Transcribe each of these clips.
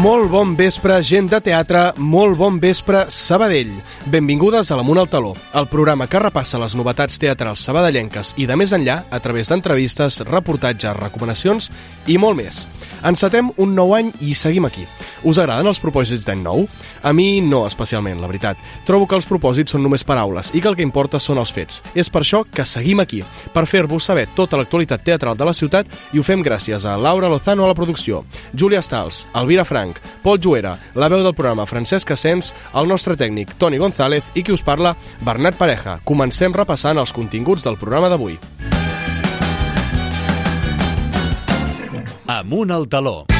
Molt bon vespre, gent de teatre, molt bon vespre, Sabadell. Benvingudes a l'Amunt al Taló, el programa que repassa les novetats teatrals sabadellenques i de més enllà a través d'entrevistes, reportatges, recomanacions i molt més. Encetem un nou any i seguim aquí. Us agraden els propòsits d'any nou? A mi no especialment, la veritat. Trobo que els propòsits són només paraules i que el que importa són els fets. És per això que seguim aquí, per fer-vos saber tota l'actualitat teatral de la ciutat i ho fem gràcies a Laura Lozano a la producció, Júlia Stals, Elvira Frank, Pol Juera, la veu del programa Francesc Asens, el nostre tècnic Toni González i qui us parla, Bernat Pareja. Comencem repassant els continguts del programa d'avui. Amunt al taló.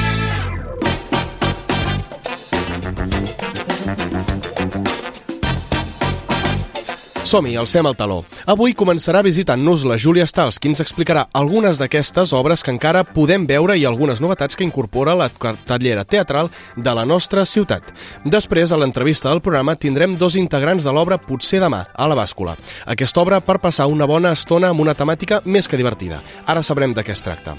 Som-hi, alcem el taló. Avui començarà visitant-nos la Júlia Stals, qui ens explicarà algunes d'aquestes obres que encara podem veure i algunes novetats que incorpora la cartellera teatral de la nostra ciutat. Després, a l'entrevista del programa, tindrem dos integrants de l'obra Potser demà, a la bàscula. Aquesta obra per passar una bona estona amb una temàtica més que divertida. Ara sabrem de què es tracta.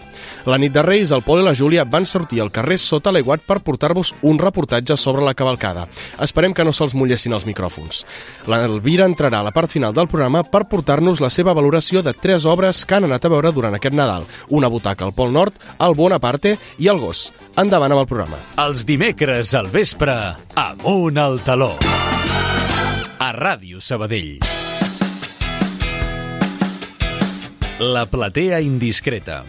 La nit de Reis, el Pol i la Júlia van sortir al carrer sota l'aiguat per portar-vos un reportatge sobre la cavalcada. Esperem que no se'ls mullessin els micròfons. L'Elvira entrarà a la part final del programa per portar-nos la seva valoració de tres obres que han anat a veure durant aquest Nadal. Una butaca al Pol Nord, el Bonaparte i el Gos. Endavant amb el programa. Els dimecres al vespre, Amunt al taló. A Ràdio Sabadell. La platea indiscreta.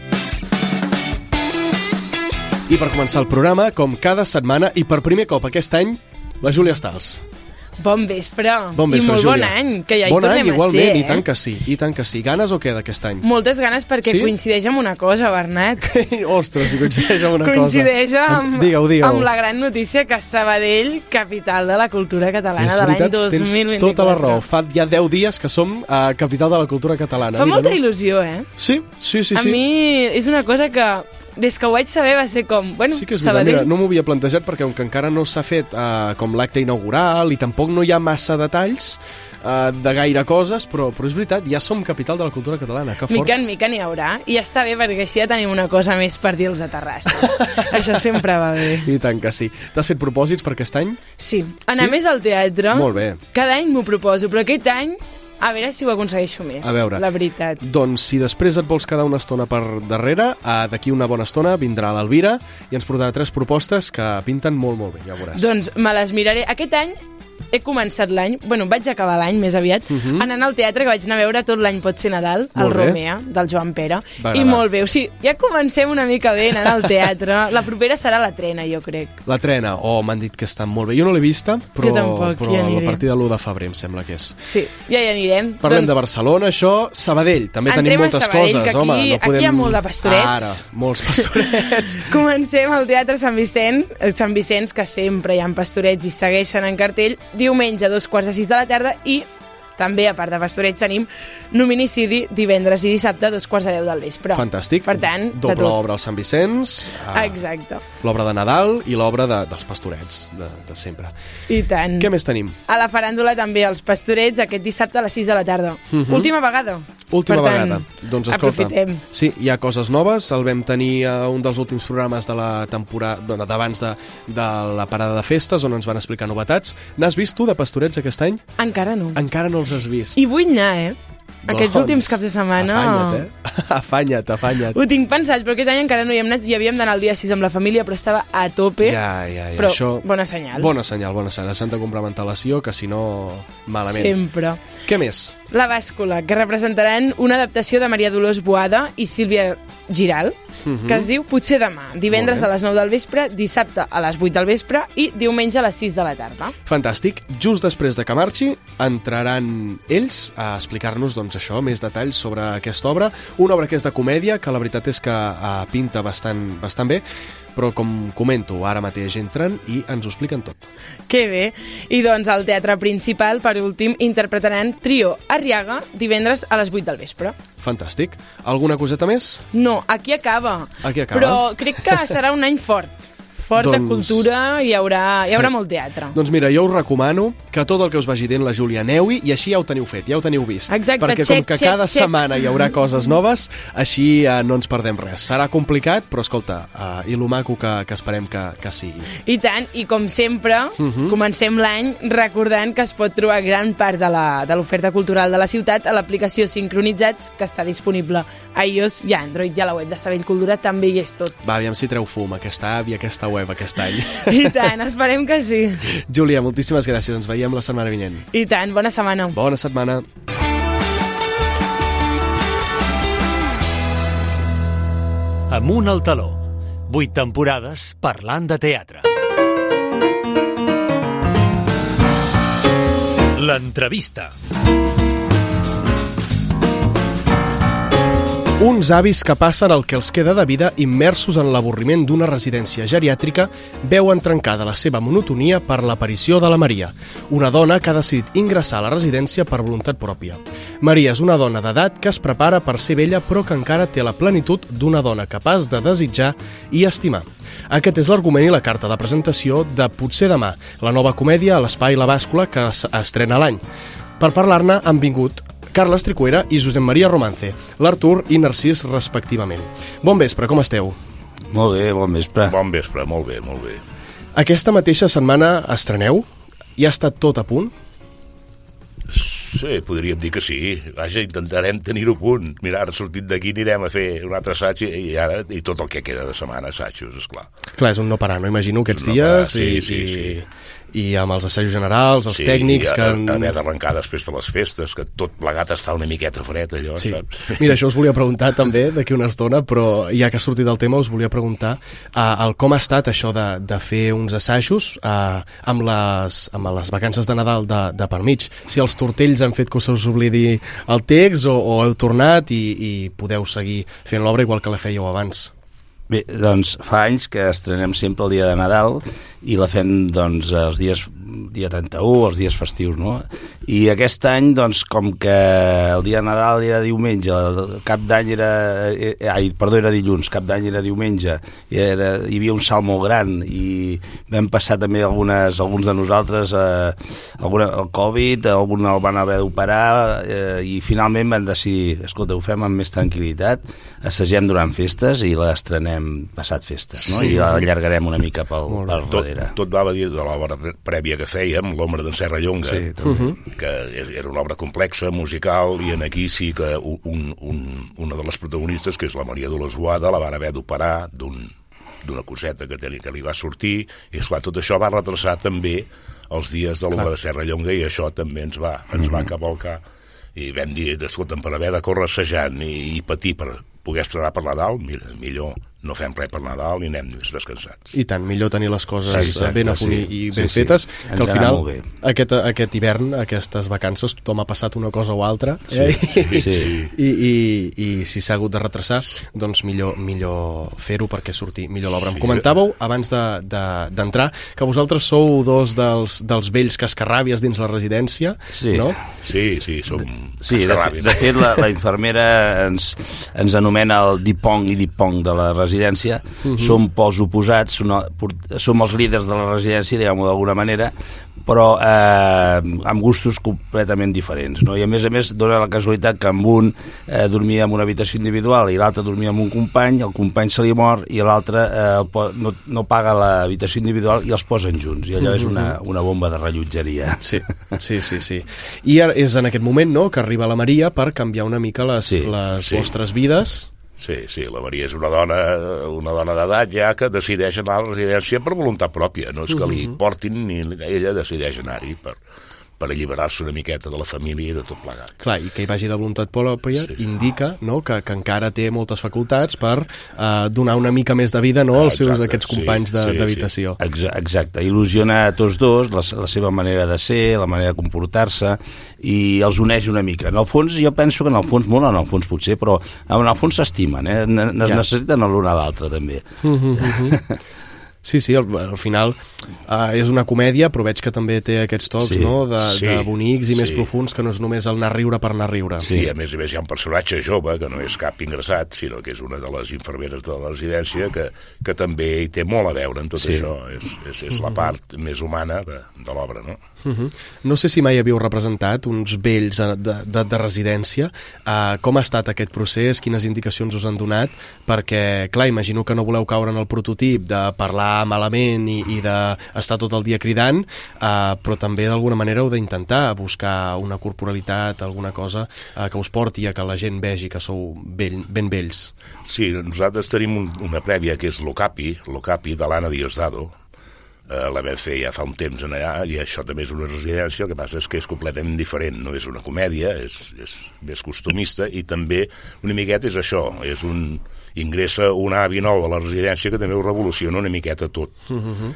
I per començar el programa, com cada setmana i per primer cop aquest any, la Júlia Stals. Bon vespre. Bon vespre, I molt Júlia. bon any, que ja hi bon tornem any, a igualment, ser, i tant eh? que sí, i tant que sí. Ganes o què d'aquest any? Moltes ganes perquè Sí? coincideix amb una cosa, Bernat. Ostres, si coincideix amb una coincideix cosa. amb, Digue-ho, digue-ho. amb la gran notícia que Sabadell, capital de la cultura catalana És de l'any veritat, 2024. Tens tota la raó. Fa ja 10 dies que som a capital de la cultura catalana. Fa Mira, molta no? il·lusió, eh? Sí, sí, sí. a sí. mi és una cosa que des que ho vaig saber va ser com, bueno, Sí que és veritat, Sabadell... mira, no m'ho havia plantejat perquè com que encara no s'ha fet uh, com l'acte inaugural i tampoc no hi ha massa detalls uh, de gaire coses, però, però és veritat, ja som capital de la cultura catalana, que fort. Mica en mica n'hi haurà, i està bé perquè així ja tenim una cosa més per dir-los a Terrassa. Això sempre va bé. I tant que sí. T'has fet propòsits per aquest any? Sí, anar Sí? més al teatre. Molt bé. Cada any m'ho proposo, però aquest any a veure si ho aconsegueixo més. A veure. La veritat. Doncs si després et vols quedar una estona per darrere, uh, d'aquí una bona estona vindrà l'Elvira i ens portarà tres propostes que pinten molt, molt bé, ja ho veuràs. Doncs me les miraré. Aquest any he començat l'any, bueno, vaig acabar l'any més aviat, uh -huh. anant al teatre, que vaig anar a veure tot l'any pot ser Nadal, al Mhm. Romea, del Joan Pere, i molt bé. O sigui, ja comencem una mica bé anant al teatre. La propera serà la trena, jo crec. La trena, oh, m'han dit que està molt bé. Jo no l'he vista, però, Jo tampoc, però hi a partir de l'1 de febrer em sembla que és. Sí, ja hi anirem. Parlem doncs, de Barcelona, això, Sabadell, també Entrem tenim moltes Sabadell, coses, aquí- home. No aquí podem... hi ha molt de pastorets. Ara, molts pastorets. Comencem al Teatre Sant Vicent, eh, Sant Vicenç, que sempre hi ha pastorets i segueixen en cartell, diumenge a dos quarts de sis de la tarda i també, a part de pastorets, tenim Luminicidi divendres i dissabte a dos quarts de deu del vespre. Fantàstic. Per tant, Doble obra al Sant Vicenç, ah, Exacte. l'obra de Nadal i l'obra de, dels pastorets, de, de sempre. I tant. Què més tenim? A la faràndula també els pastorets aquest dissabte a les 6 de la tarda. Última vegada. Mhm. Última per tant, vegada. Doncs escolta, aprofitem. sí, hi ha coses noves. El vam tenir a un dels últims programes de la temporada d'abans de, de la parada de festes, on ens van explicar novetats. N'has vist tu de pastorets aquest any? Encara no. Encara no els has vist. I vull anar, eh? Aquests Doncs, últims caps de setmana... Afanya't, eh? afanya't, afanya't. Ho tinc pensat, però aquest any encara no hi hem anat. Hi havíem d'anar el dia 6 amb la família, però estava a tope. Ja, ja, ja. Però Això... bona senyal. Bona senyal, bona senyal. S'han de amb antelació, que si no, malament. Sempre. Què més? La bàscula, que representaran una adaptació de Maria Dolors Boada i Sílvia Giral, que es diu Potser demà, divendres Mhm. A les 9 del vespre, dissabte a les 8 del vespre i diumenge a les 6 de la tarda. Fantàstic. Just després de que marxi, entraran ells a explicar-nos doncs, això, més detalls sobre aquesta obra. Una obra que és de comèdia, que la veritat és que uh, pinta bastant, bastant bé, però com comento, ara mateix entren i ens ho expliquen tot. Que bé. I doncs al teatre principal, per últim, interpretaran Trio Arriaga divendres a les 8 del vespre. Fantàstic. Alguna coseta més? No, aquí acaba. Aquí acaba. Però crec que serà un any fort. Esport, Doncs- de cultura, hi haurà, hi haurà molt teatre. Doncs mira, jo us recomano que tot el que us vagi dient la Júlia aneu-hi i així ja ho teniu fet, ja ho teniu vist. Exacte, Perquè check, com que check, cada check. setmana hi haurà coses noves, així eh, no ens perdem res. Serà complicat, però escolta, eh, i lo maco que, que esperem que, que sigui. I tant, i com sempre, uh Mhm. -huh. comencem l'any recordant que es pot trobar gran part de la- de l'oferta cultural de la ciutat a l'aplicació Sincronitzats, que està disponible a iOS i a Android, i a la web de Sabell Cultura també hi és tot. Va, aviam si treu fum aquesta app i aquesta web aquest any. I tant, esperem que sí. Júlia, moltíssimes gràcies. Ens veiem la setmana vinent. I tant, bona setmana. Bona setmana. Amunt al taló. Vuit temporades parlant de teatre. L'entrevista. Uns avis que passen el que els queda de vida immersos en l'avorriment d'una residència geriàtrica veuen trencada la seva monotonia per l'aparició de la Maria, una dona que ha decidit ingressar a la residència per voluntat pròpia. Maria és una dona d'edat que es prepara per ser vella però que encara té la plenitud d'una dona capaç de desitjar i estimar. Aquest és l'argument i la carta de presentació de Potser demà, la nova comèdia a l'Espai La Bàscula que es estrena l'any. Per parlar-ne han vingut Carles Tricuera i Josep Maria Romance, l'Artur i Narcís respectivament. Bon vespre, com esteu? Molt bé, bon vespre. Bon vespre, molt bé, molt bé. Aquesta mateixa setmana estreneu? Ja està tot a punt? Sí, podríem dir que sí. Vaja, intentarem tenir-ho a punt. Mira, ara sortit d'aquí anirem a fer un altre assaig i, i ara i tot el que queda de setmana assajos, esclar. Clar, és un no parar, no? Imagino aquests No dies parar, sí, i, sí, i, sí. I amb els assajos generals, els sí, tècnics... i que... a- haver d'arrencar després de les festes, que tot plegat està una miqueta fred, allò, Sí. saps? Mira, això us volia preguntar també d'aquí una estona, però ja que ha sortit el tema us volia preguntar uh, el com ha estat això de, de fer uns assajos uh, amb, les, amb les vacances de Nadal de, de per mig. Si els tortells han fet que se us oblidi el text o, o heu tornat i, i podeu seguir fent l'obra igual que la fèieu abans. Bé, doncs fa anys que estrenem sempre el dia de Nadal i la fem doncs els dies dia 31, els dies festius, no? I aquest any, doncs, com que el dia de Nadal era diumenge, el cap d'any era... Eh, ai, perdó, era dilluns, cap d'any era diumenge, i era, hi havia un salt molt gran i vam passar també algunes, alguns de nosaltres eh, alguna, el Covid, algun el van haver d'operar eh, i finalment van decidir, escolta, ho fem amb més tranquil·litat, assagem durant festes i l'estrenem passat festes, no? Sí. I l'allargarem una mica pel, per Tot, darrere. tot va dir de l'obra prèvia que fèiem, l'Ombra d'en Serra Llonga, Sí, també. que era una obra complexa, musical, i en aquí sí que un, un, una de les protagonistes, que és la Maria Dolors Boada, la van haver d'operar d'un d'una coseta que, tenia, que li va sortir, i esclar, tot això va retrasar també els dies de l'Ombra de Serra Llonga, i això també ens va, ens va cavalcar. I vam dir, escolta'm, per haver de córrer assajant i, i patir per poder estrenar per Nadal, mira, millor no fem res per Nadal i anem més descansats. I tant, millor tenir les coses Exacte, ben a punt sí. i Sí, ben sí. fetes, Ens que al final aquest, aquest hivern, aquestes vacances, tothom ha passat una cosa o altra Sí, eh? sí. I, i, i si s'ha hagut de retrasar doncs millor, millor fer-ho perquè surti millor l'obra. Em Sí. comentàveu abans d'entrar de, d'entrar que vosaltres sou dos dels, dels vells cascarràbies dins la residència, Sí. no? Sí, sí, som Sí, de, fe- cascarràbies. de fet, la, la infermera ens, ens anomena el dipong i dipong de la residència. Mhm. Som pols oposats, som, som els líders de la residència, diguem-ho d'alguna manera, però eh, amb gustos completament diferents. No? I a més a més dona la casualitat que amb un eh, dormia en una habitació individual i l'altre dormia amb un company, el company se li mor i l'altre eh, no, no paga l'habitació individual i els posen junts. I allò és una, una bomba de rellotgeria. Sí, sí, sí, sí. I és en aquest moment no, que arriba la Maria per canviar una mica les, Sí, les sí. vostres vides. Sí, sí, la Maria és una dona, una dona d'edat ja que decideix anar a la residència per voluntat pròpia, no és que li portin ni ella decideix anar-hi per, per alliberar-se una miqueta de la família i de tot plegat. Clar, i que hi vagi de voluntat pròpia Sí. indica no, que, que encara té moltes facultats per eh, donar una mica més de vida no, als seus Exacte, aquests sí, companys de- sí, sí. d'habitació. Exa- Exacte, il·lusiona a tots dos la, la seva manera de ser, la manera de comportar-se i els uneix una mica. En el fons, jo penso que en el fons, molt en el fons potser, però en el fons s'estimen, eh? Ne- ne- Ja. necessiten l'un a l'altre també. Sí, sí, al, al final uh, és una comèdia, però veig que també té aquests tocs, Sí, no?, de, sí, de bonics i més sí. profuns, que no és només el anar riure per anar riure. Sí, a més a més hi ha un personatge jove, que no és cap ingressat, sinó que és una de les infermeres de la residència, que, que també hi té molt a veure en tot Sí. això. És, és, és la part més humana de, de l'obra, no? Uh -huh. No sé si mai havíeu representat uns vells de, de, de residència. Uh, com ha estat aquest procés? Quines indicacions us han donat? Perquè, clar, imagino que no voleu caure en el prototip de parlar malament i, i d'estar tot el dia cridant, uh, però també d'alguna manera heu d'intentar buscar una corporalitat, alguna cosa uh, que us porti a que la gent vegi que sou vell, ben vells. Sí, nosaltres tenim un, una prèvia que és l'Ocapi, l'Ocapi de l'Anna Diosdado, la vam fer ja fa un temps en allà, i això també és una residència, el que passa és que és completament diferent, no és una comèdia, és, és més costumista, i també una miqueta és això, és un, ingressa un avi nou a la residència que també ho revoluciona una miqueta tot. Uh -huh.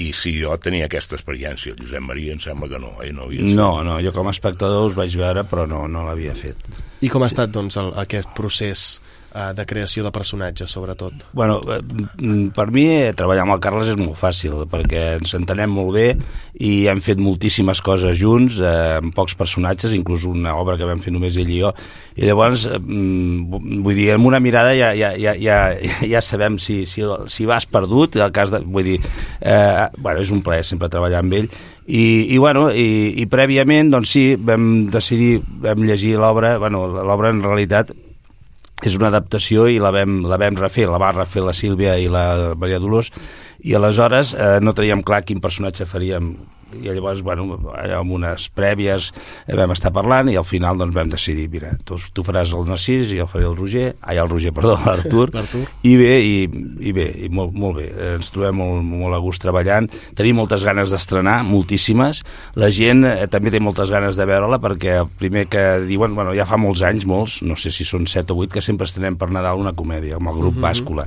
I si jo tenia aquesta experiència, Josep Maria em sembla que no, eh? no havies No, no, jo com a espectador us vaig veure, però no, no l'havia fet. I com ha estat, doncs, el, aquest procés uh, de creació de personatges, sobretot? Bueno, eh, mm, per mi eh, treballar amb el Carles és molt fàcil perquè ens entenem molt bé i hem fet moltíssimes coses junts eh, amb pocs personatges, inclús una obra que vam fer només ell i jo i llavors, eh, mm, vull dir, amb una mirada ja, ja, ja, ja, ja sabem si, si, si vas perdut el cas de, vull dir, eh, bueno, és un plaer sempre treballar amb ell i, i, bueno, i, i prèviament doncs sí, vam decidir, vam llegir l'obra bueno, l'obra en realitat és una adaptació i la vam, la vam refer, la va refer la Sílvia i la Maria Dolors, i aleshores eh, no teníem clar quin personatge faríem i llavors, bueno, amb unes prèvies vam estar parlant i al final doncs vam decidir, mira, tu, tu faràs el Narcís i jo faré el Roger, ai, el Roger, perdó, l'Artur, i bé, i, i bé, i molt, molt bé, ens trobem molt, molt a gust treballant, tenim moltes ganes d'estrenar, moltíssimes, la gent eh, també té moltes ganes de veure-la perquè el primer que diuen, bueno, ja fa molts anys, molts, no sé si són 7 o 8, que sempre estrenem per Nadal una comèdia, amb el grup Bàscula,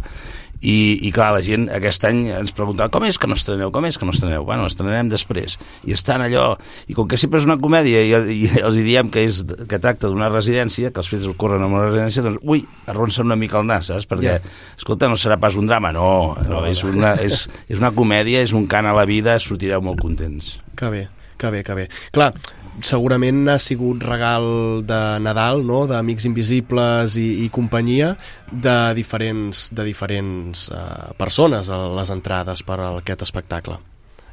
i, i clar, la gent aquest any ens preguntava com és que no estreneu, com és que no estreneu bueno, estrenarem després, i estan allò i com que sempre és una comèdia i, i els diem que, és, que tracta d'una residència que els fets ocorren en una residència doncs, ui, arronsa una mica el nas, saps? perquè, Ja. escolta, no serà pas un drama no, no, és, una, és, és una comèdia és un cant a la vida, sortireu molt contents Que bé, que bé, que bé. Clar, segurament ha sigut regal de Nadal, no?, d'Amics Invisibles i, i companyia, de diferents, de diferents uh, persones a les entrades per a aquest espectacle.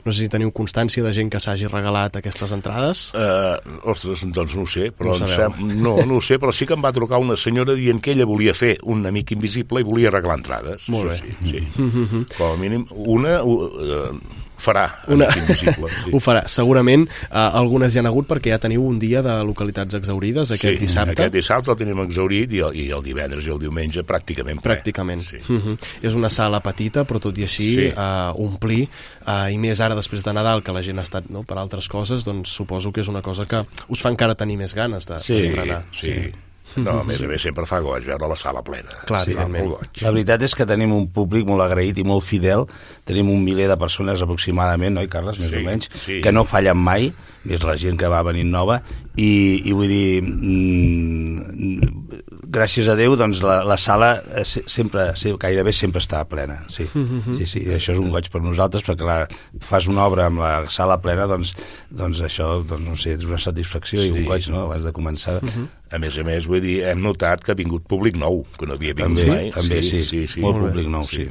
No sé si teniu constància de gent que s'hagi regalat aquestes entrades. Uh, ostres, doncs no ho sé, però No sabeu. sem... no, no ho sé, però sí que em va trucar una senyora dient que ella volia fer un amic invisible i volia arreglar entrades. Molt bé. Sí, sí. Com a mínim, una uh, farà Una... invisible. Sí. Ho farà. Segurament uh, algunes hi han hagut perquè ja teniu un dia de localitats exaurides aquest sí, dissabte. Aquest dissabte el tenim exaurit i el, i el divendres i el diumenge pràcticament ple. Pràcticament. Sí. Uh -huh. És una sala petita, però tot i així Sí. uh, omplir, uh, i més ara després de Nadal, que la gent ha estat no, per altres coses, doncs suposo que és una cosa que us fa encara tenir més ganes de- Sí, d'estrenar. sí. sí. No, a més a més sempre fa goig veure la sala plena. Clar, sí, molt goig. La veritat és que tenim un públic molt agraït i molt fidel. Tenim un miler de persones aproximadament, oi, Carles, més Sí, o menys, sí. que no fallen mai, més la gent que va venint nova, i, i vull dir, mm, gràcies a Déu, doncs la, la sala eh, se- sempre, se- gairebé sempre està plena. Sí, sí, sí, i això és un goig per nosaltres, perquè clar, fas una obra amb la sala plena, doncs, doncs això, doncs, no sé, és una satisfacció i Sí. un goig, no?, abans de començar. A més a més, vull dir, hem notat que ha vingut públic nou, que no havia vingut També, mai. també, sí, sí, sí. molt Molt públic nou, sí.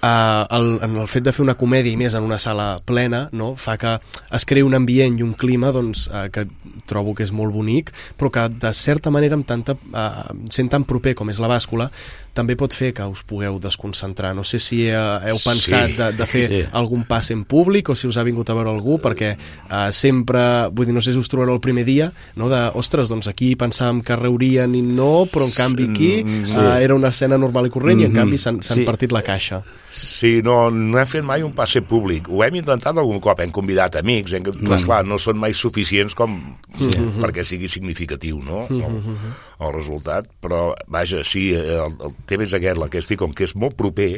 Uh, el, en el fet de fer una comèdia i més en una sala plena no, fa que es creï un ambient i un clima doncs, uh, que trobo que és molt bonic però que de certa manera amb tanta, uh, sent tan proper com és la bàscula també pot fer que us pugueu desconcentrar no sé si uh, heu pensat Sí. de, de fer Sí. algun pas en públic o si us ha vingut a veure algú perquè uh, sempre, vull dir, no sé si us trobareu el primer dia no, de, ostres, doncs aquí pensàvem que riurien i no, però en canvi aquí Mm, sí. uh, era una escena normal i corrent i en Mhm. canvi s'han Sí. partit la caixa Sí, no, no hem fet mai un passe públic. Ho hem intentat algun cop, hem convidat amics, hem, mm. clar, clar, no són mai suficients com sí. perquè sigui significatiu, no?, el, el resultat, però, vaja, sí, el, el tema és aquest, la que estic, com que és molt proper,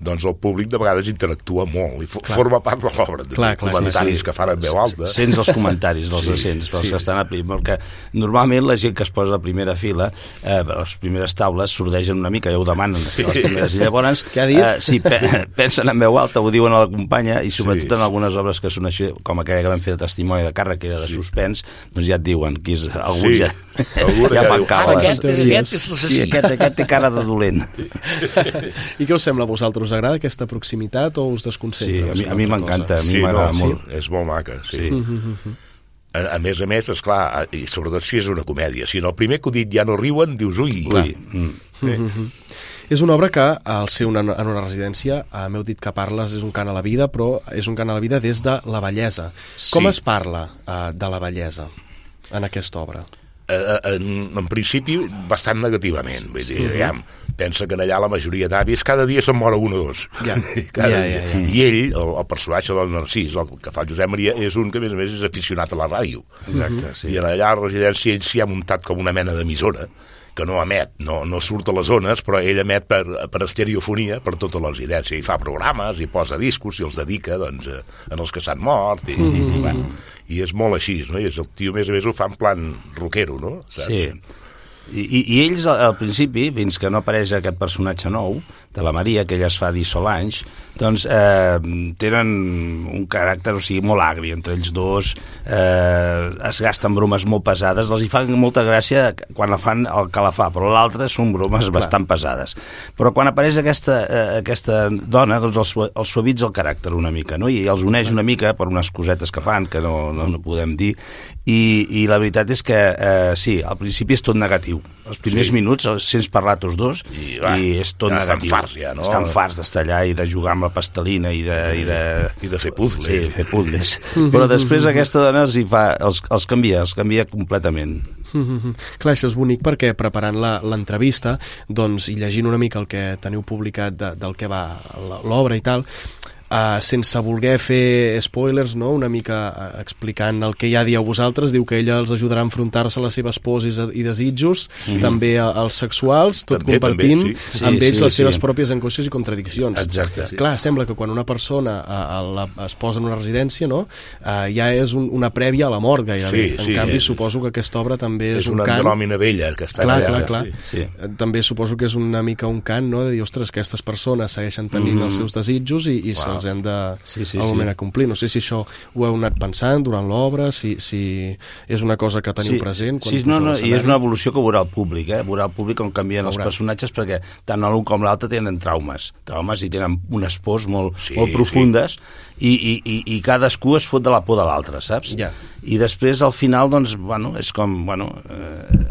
doncs el públic de vegades interactua molt i for forma part de l'obra. de Clar, clar, comentaris sí. que fan en veu alta. Sents els comentaris dels Sí, sí, recents, dels sí. sí. que estan a primer, perquè normalment la gent que es posa a primera fila, eh, les primeres taules, sordegen una mica, ja ho demanen, sí. les primeres, i llavors? Eh, sí, pe pensen en veu alta, ho diuen a la companya, i sobretot Sí, en sí. algunes obres que són així, com aquella que vam fer de testimoni de càrrec, que era de Sí. suspens, doncs ja et diuen, que és, alguns Sí. ja, Algú ja que fan diu, "Ara cales. aquest, Sí, aquest sí. és Sí, aquest, aquest té cara de dolent. I què us sembla a vosaltres? Us agrada aquesta proximitat o us Sí, desconcentra? a mi, a mi m'encanta, a mi Sí, m'agrada no, molt. Sí, és molt maca, sí. Sí. A, a més a més, és clar, i sobretot si és una comèdia. Si en el primer acudit ja no riuen, dius, ui, Ui, mm. Sí. És una obra que, al ser una, en una residència, eh, m'heu dit que parles és un cant a la vida, però és un cant a la vida des de la bellesa. Sí. Com es parla eh, de la bellesa en aquesta obra? Eh, en, en principi, bastant negativament. Vull dir, aviam, pensa que allà la majoria d'avis cada dia se'n mora un o dos. Ja. cada Ja, ja, ja. I ell, el, el personatge del Narcís, el que fa el Josep Maria, és un que, a més a més, és aficionat a la ràdio. Exacte, sí. I allà a la residència ell s'hi ha muntat com una mena d'emissora que no emet, no, no surt a les zones, però ell emet per, per estereofonia per tota la residència, i fa programes, i posa discos, i els dedica doncs, en els que s'han mort, i, Mm-hmm. i, i, bueno, i és molt així, no? I és el tio, més a més, ho fa en plan rockero, no? Saps? Sí. I, i, ells, al principi, fins que no apareix aquest personatge nou, de la Maria, que ella es fa dir Solange, doncs eh, tenen un caràcter, o sigui, molt agri entre ells dos, eh, es gasten bromes molt pesades, els hi fan molta gràcia quan la fan el que la fa, però l'altre són bromes Clar. bastant pesades. Però quan apareix aquesta, eh, aquesta dona, doncs els, els suavitza el caràcter una mica, no? i els uneix una mica per unes cosetes que fan, que no, no, no podem dir, i, i la veritat és que, eh, sí, al principi és tot negatiu. Els primers Sí. minuts els sents parlar tots dos i, va, i és tot ja estan negatiu. farts ja, no? Estan farts d'estar allà i de jugar amb la pastelina i de... I de, I de fer puzzles. Sí, fer puzzles. Però després aquesta dona els, hi fa, els, els canvia, els canvia completament. Clar, això és bonic perquè preparant la- l'entrevista doncs, i llegint una mica el que teniu publicat de, del que va l'obra i tal, Uh, sense voler fer spoilers, no? una mica uh, explicant el que ja dieu vosaltres, diu que ella els ajudarà a enfrontar-se a les seves pors i, i desitjos, també a, als sexuals, tot També, compartint també, sí. amb Sí, ells sí, les seves sí. pròpies angoixes i contradiccions. Exacte. Sí. Clar, sembla que quan una persona a, a la, es posa en una residència, no? Uh, ja és un, una prèvia a la mort, gairebé. Sí, en sí, canvi, és- suposo que aquesta obra també és, és un una cant... andròmina vella que està Clar, allà. clar, clar. Sí. Sí. Eh, També suposo que és una mica un cant, no?, de dir, ostres, aquestes persones segueixen tenint mm -hmm. els seus desitjos i, i se'ls hem de, Sí, sí, al sí. a complir. No sé si això ho heu anat pensant durant l'obra, si, si és una cosa que teniu present quan sí, no, no, i és una evolució que veurà el públic, eh? veurà el públic com canvien els personatges perquè tant l'un com l'altre tenen traumes, traumes i tenen unes pors molt, Sí, molt sí. profundes i, i, i, i cadascú es fot de la por de l'altre, saps? Ja. I després al final, doncs, bueno, és com, bueno, eh,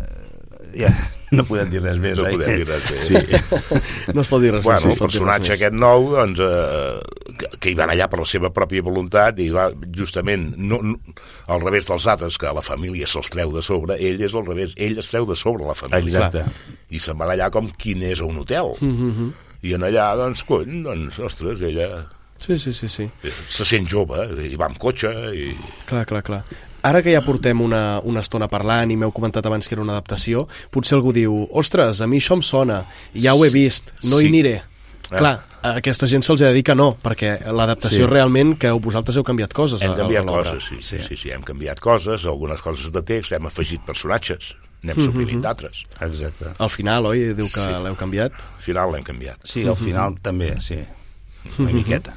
ja, no podem dir res més, No oi? podem dir res més. Sí. No es pot dir res Bueno, més. no el personatge més. aquest nou, doncs, eh, que, que hi van allà per la seva pròpia voluntat i va justament no, no, al revés dels altres, que la família se'ls treu de sobre, ell és al revés, ell es treu de sobre la família. Exacte. I se'n va allà com qui n'és a un hotel. Mhm. I en allà, doncs, cony, doncs, ostres, ella Sí, sí, sí, sí. se sent jove, i va amb cotxe, i... Clar, clar, clar. Ara que ja portem una, una estona parlant i m'heu comentat abans que era una adaptació, potser algú diu, ostres, a mi això em sona, ja ho he vist, no hi Sí. aniré. Ah. Clar, a aquesta gent se'ls ha de dir que no, perquè l'adaptació Sí. realment que vosaltres heu canviat coses Hem canviat coses, sí, sí. sí, sí, hem canviat coses, algunes coses de text, hem afegit personatges, n'hem suprimit d'altres. Exacte. Al final, oi? Diu que Sí. l'heu canviat. Al final l'hem canviat. Sí, al final també, sí. Una miqueta.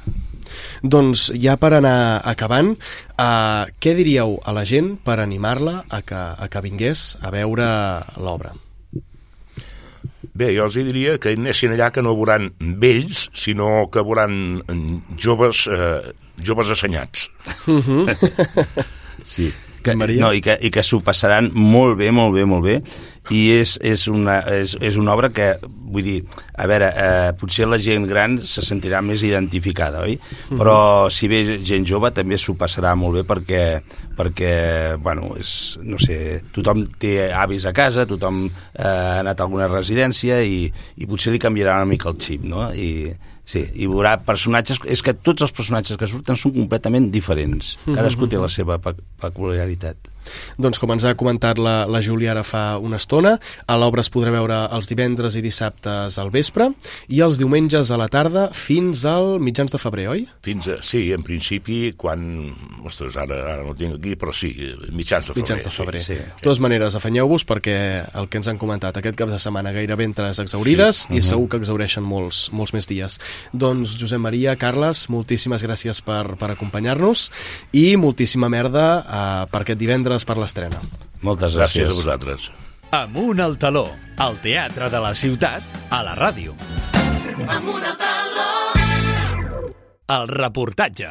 Doncs ja per anar acabant, uh, què diríeu a la gent per animar-la a, que, a que vingués a veure l'obra? Bé, jo els diria que anessin allà que no veuran vells, sinó que veuran mm, joves, eh, joves assenyats. Sí. Que, Maria? no, i, que, I que s'ho passaran molt bé, molt bé, molt bé. I és, és, una, és, és una obra que, vull dir, a veure, eh, potser la gent gran se sentirà més identificada, oi? Però si ve gent jove també s'ho passarà molt bé perquè, perquè, bueno, és, no sé, tothom té avis a casa, tothom eh, ha anat a alguna residència i, i potser li canviarà una mica el xip, no? I, sí, i veurà personatges... És que tots els personatges que surten són completament diferents. Cadascú té la seva pe peculiaritat. Doncs com ens ha comentat la, la Júlia ara fa una estona, a l'obra es podrà veure els divendres i dissabtes al vespre i els diumenges a la tarda fins al mitjans de febrer, oi? Fins a, sí, en principi, quan... Ostres, ara, ara no tinc aquí, però sí, mitjans de febrer. Mitjans de febrer. sí. De totes maneres, afanyeu-vos perquè el que ens han comentat aquest cap de setmana gairebé entres exaurides sí. i segur que exaureixen molts, molts més dies. Doncs Josep Maria, Carles, moltíssimes gràcies per, per acompanyar-nos i moltíssima merda eh, per aquest divendres per l'estrena. Moltes Gràcies gràcies. a vosaltres. Amunt al taló, al teatre de la ciutat, a la ràdio. El reportatge.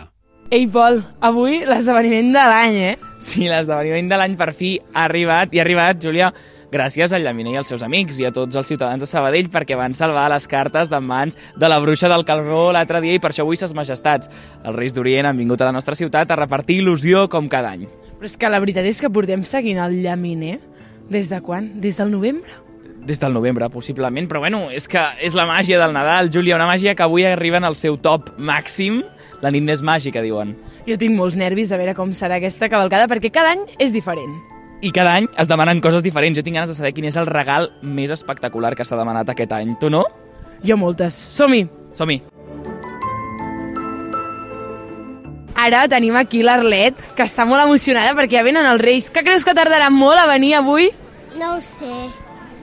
Ei, Pol, avui l'esdeveniment de l'any, eh? Sí, l'esdeveniment de l'any per fi ha arribat, i ha arribat, Júlia, gràcies al Llaminer i als seus amics i a tots els ciutadans de Sabadell perquè van salvar les cartes de mans de la bruixa del Calró l'altre dia i per això avui ses majestats. Els Reis d'Orient han vingut a la nostra ciutat a repartir il·lusió com cada any. Però és que la veritat és que portem seguint el llaminer des de quan? Des del novembre? Des del novembre, possiblement, però bueno, és que és la màgia del Nadal, Júlia, una màgia que avui arriba en el seu top màxim, la nit més màgica, diuen. Jo tinc molts nervis de veure com serà aquesta cavalcada perquè cada any és diferent. I cada any es demanen coses diferents. Jo tinc ganes de saber quin és el regal més espectacular que s'ha demanat aquest any. Tu no? Jo moltes. Som-hi! Som-hi. Ara tenim aquí l'Arlet, que està molt emocionada perquè ja venen els Reis. Que creus que tardarà molt a venir avui? No ho sé.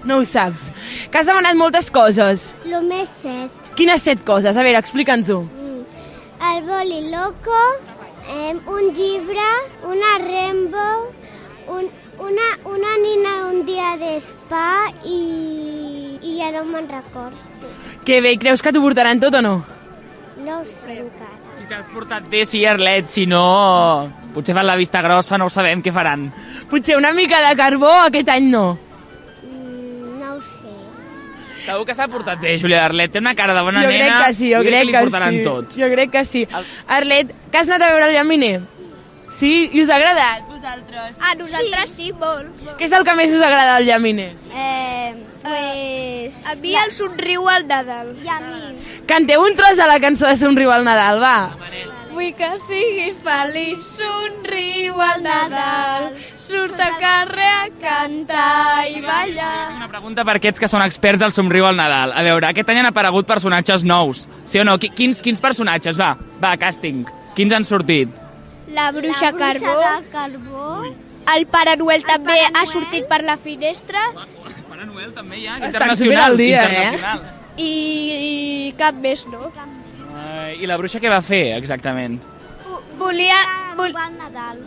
No ho saps. Que has demanat moltes coses. Lo més set. Quines set coses? A veure, explica'ns-ho. El boli loco, eh, un llibre, una Rainbow, un, una, una nina un dia d'espa i, i ja no me'n recordo. Que bé, creus que t'ho portaran tot o no? No ho sé encara. Si t'has portat bé, sí, Arlet. Si no, potser fan la vista grossa, no ho sabem què faran. Potser una mica de carbó aquest any no. Mm, no ho sé. Segur que s'ha portat bé, Júlia Arlet. Té una cara de bona jo nena. crec que sí, jo i crec li que, portaran sí. tot. Jo crec que sí. Arlet, que has anat a veure el llaminer? Sí? I us ha agradat, vosaltres? A nosaltres sí, sí molt. molt. Què és el que més us agrada del llaminer? Eh, pues... A mi el somriu al Nadal. I a mi. Canteu un tros de la cançó de Somriu al Nadal, va. Vull que siguis feliç, somriu al Nadal, surt al carrer a cantar i ballar. Una pregunta per aquests que són experts del somriu al Nadal. A veure, aquest any han aparegut personatges nous. Sí o no? Qui- Quins, quins personatges? Va, va, càsting. Quins han sortit? La bruixa La Carbó, de carbó. el Pare Noel també ha sortit per la finestra Pare Noel també hi ha, Estan al dia, eh? internacionals. i, i cap més, no? Eh, I la bruixa què va fer, exactament? Vo- Volia... Vol, el Nadal.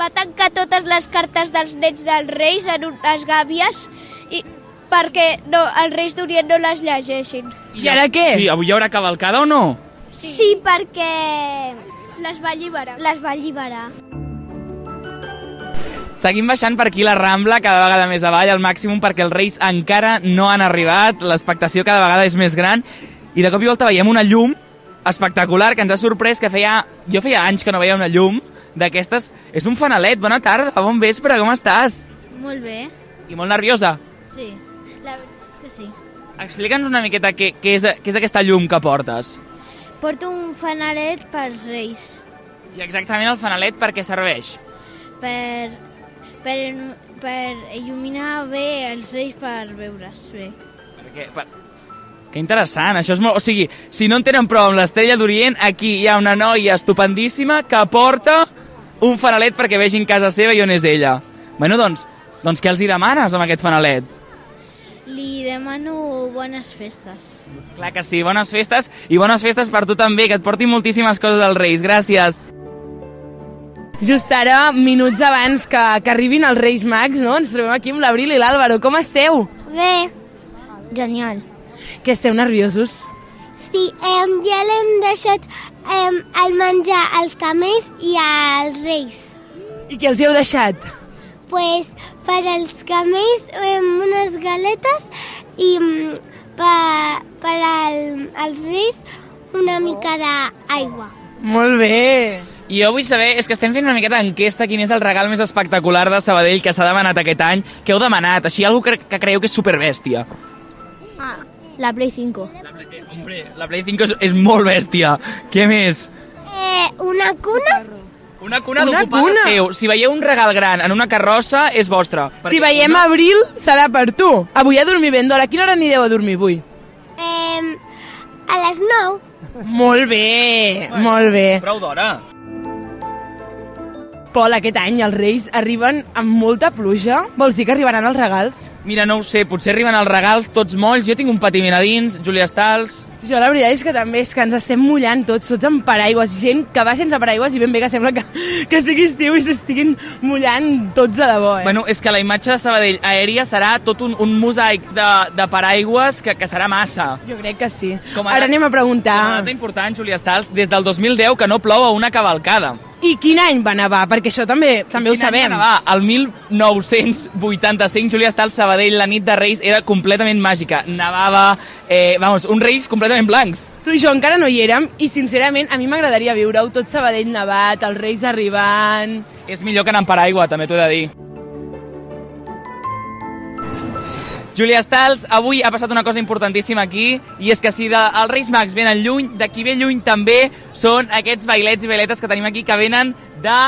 va tancar totes les cartes dels nets dels reis en unes gàbies i perquè no, els reis d'Orient no les llegeixin. I ara què? Sí, avui hi haurà cavalcada o no? Sí, perquè Les va alliberar. les va alliberar. Seguim baixant per aquí la Rambla, cada vegada més avall, al màxim, perquè els Reis encara no han arribat, l'expectació cada vegada és més gran, i de cop i volta veiem una llum espectacular que ens ha sorprès, que feia... Jo feia anys que no veia una llum d'aquestes. És un fanalet, bona tarda, bon vespre, com estàs? Molt bé, I molt nerviosa. sí. La veritat és que sí. Explica'ns una miqueta què, què, és, què és aquesta llum que portes. Porto un fanalet pels reis, I exactament el fanalet per què serveix? per, per, per il·luminar bé els reis per veure's bé. Perquè, per... Que interessant, això és molt... O sigui, si no en tenen prou amb l'estrella d'Orient, aquí hi ha una noia estupendíssima que porta un fanalet perquè vegin casa seva i on és ella. Bueno, doncs, doncs què els hi demanes amb aquest fanalet? Li demano bones festes. Clar que sí, bones festes i bones festes per tu també, que et porti moltíssimes coses als Reis. Gràcies. Just ara, minuts abans que, que arribin els Reis Mags, no? Ens trobem aquí amb l'Abril i l'Àlvaro. Com esteu? Bé. Genial. Que esteu nerviosos? Sí, em, ja l'hem deixat em, el menjar als camells i als reis. I què els hi heu deixat? Pues per als camells em, unes galetes i mm, per, per al, als reis una mica d'aigua. Molt bé. I jo vull saber, és que estem fent una miqueta enquesta quin és el regal més espectacular de Sabadell que s'ha demanat aquest any. Què heu demanat? Així, algú que, que creieu que és superbèstia. Ah, la Play 5. Hombre, la Play 5 és, és molt bèstia. Què més? Eh, una cuna? Una cuna Una d'ocupada cuna? seu. Si veieu un regal gran en una carrossa, és vostre. Si veiem abril, serà per tu. Avui a dormir ben d'hora. A quina hora anireu a dormir avui? Eh, a les 9. Molt bé, molt bé. Prou d'hora. Pol, aquest any els Reis arriben amb molta pluja. Vols dir que arribaran els regals? Mira, no ho sé, potser arriben els regals tots molls. Jo tinc un patiment a dins, Júlia Stals... Jo la veritat és que també és que ens estem mullant tots, tots amb paraigües, gent que va sense paraigües i ben bé que sembla que, que sigui estiu i s'estiguin mullant tots a debò, eh? Bueno, és que la imatge de Sabadell aèria serà tot un, un mosaic de, de paraigües que, que serà massa. Jo crec que sí. Com Ara anem a preguntar... Una data important, Júlia Stals, des del 2010 que no plou a una cavalcada. I quin any va nevar? Perquè això també també ho Quin any sabem. va nevar? El 1985, Júlia Stals, Sabadell, la nit de Reis era completament màgica. Nevava, eh, vamos, un Reis completament blancs. Tu i jo encara no hi érem i, sincerament, a mi m'agradaria viure-ho tot Sabadell nevat, els Reis arribant... És millor que anar amb paraigua, també t'ho he de dir. Júlia Stals, avui ha passat una cosa importantíssima aquí, i és que si de, els Reis Mags venen lluny, d'aquí ve lluny també són aquests bailets i bailetes que tenim aquí, que venen de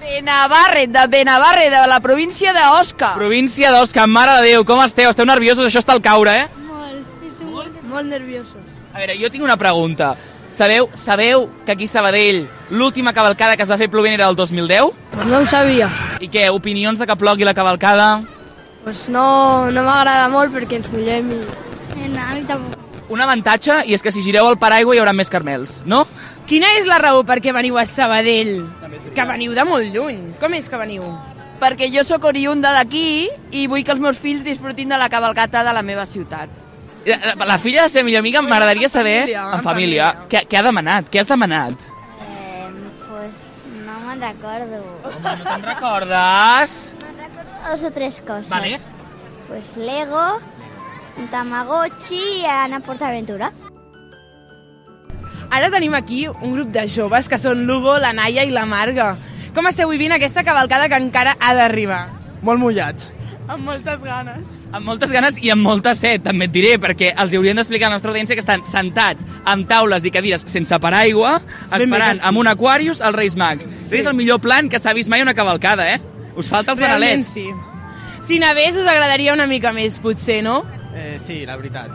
Benavarre, de Benavarre, de la província d'Osca. província d'Osca. Mare de Déu, com esteu? Esteu nerviosos? Això està al caure, eh? Molt, estem molt, molt nerviosos. A veure, jo tinc una pregunta. Sabeu, sabeu que aquí a Sabadell l'última cavalcada que es va fer plovent era el 2010? Pues no ho sabia. I què, opinions de que plogui la cavalcada? Pues no, no m'agrada molt perquè ens mullem i... No, a mi tampoc. Un avantatge, i és que si gireu el paraigua hi haurà més carmels, no? Quina és la raó per què veniu a Sabadell? Que veniu de molt lluny. Com és que veniu? Perquè jo sóc oriunda d'aquí i vull que els meus fills disfrutin de la cavalcata de la meva ciutat. La, la filla de la seva millor amiga m'agradaria saber... família, en en família. Què, què ha demanat? Què has demanat? Eh, pues no me'n recordo. Home, no te'n recordes? Dos o tres coses. Vale. Pues Lego, un Tamagotchi i anar a PortAventura. Ara tenim aquí un grup de joves que són l'Hugo, la Naia i la Marga. Com esteu vivint aquesta cavalcada que encara ha d'arribar? Molt mullats. Amb moltes ganes. Amb moltes ganes i amb molta set, també et diré, perquè els hi haurien d'explicar a la nostra audiència que estan sentats amb taules i cadires sense paraigua, Ben esperant sí. amb un Aquarius als Reis Mags. Sí. És el millor plan que s'ha vist mai una cavalcada, eh? Us falta el Realment fanalet. sí. Si nevés us agradaria una mica més, potser, no? Eh, sí, la veritat.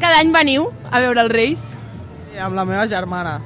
Cada any veniu a veure els Reis? Sí, amb la meva germana.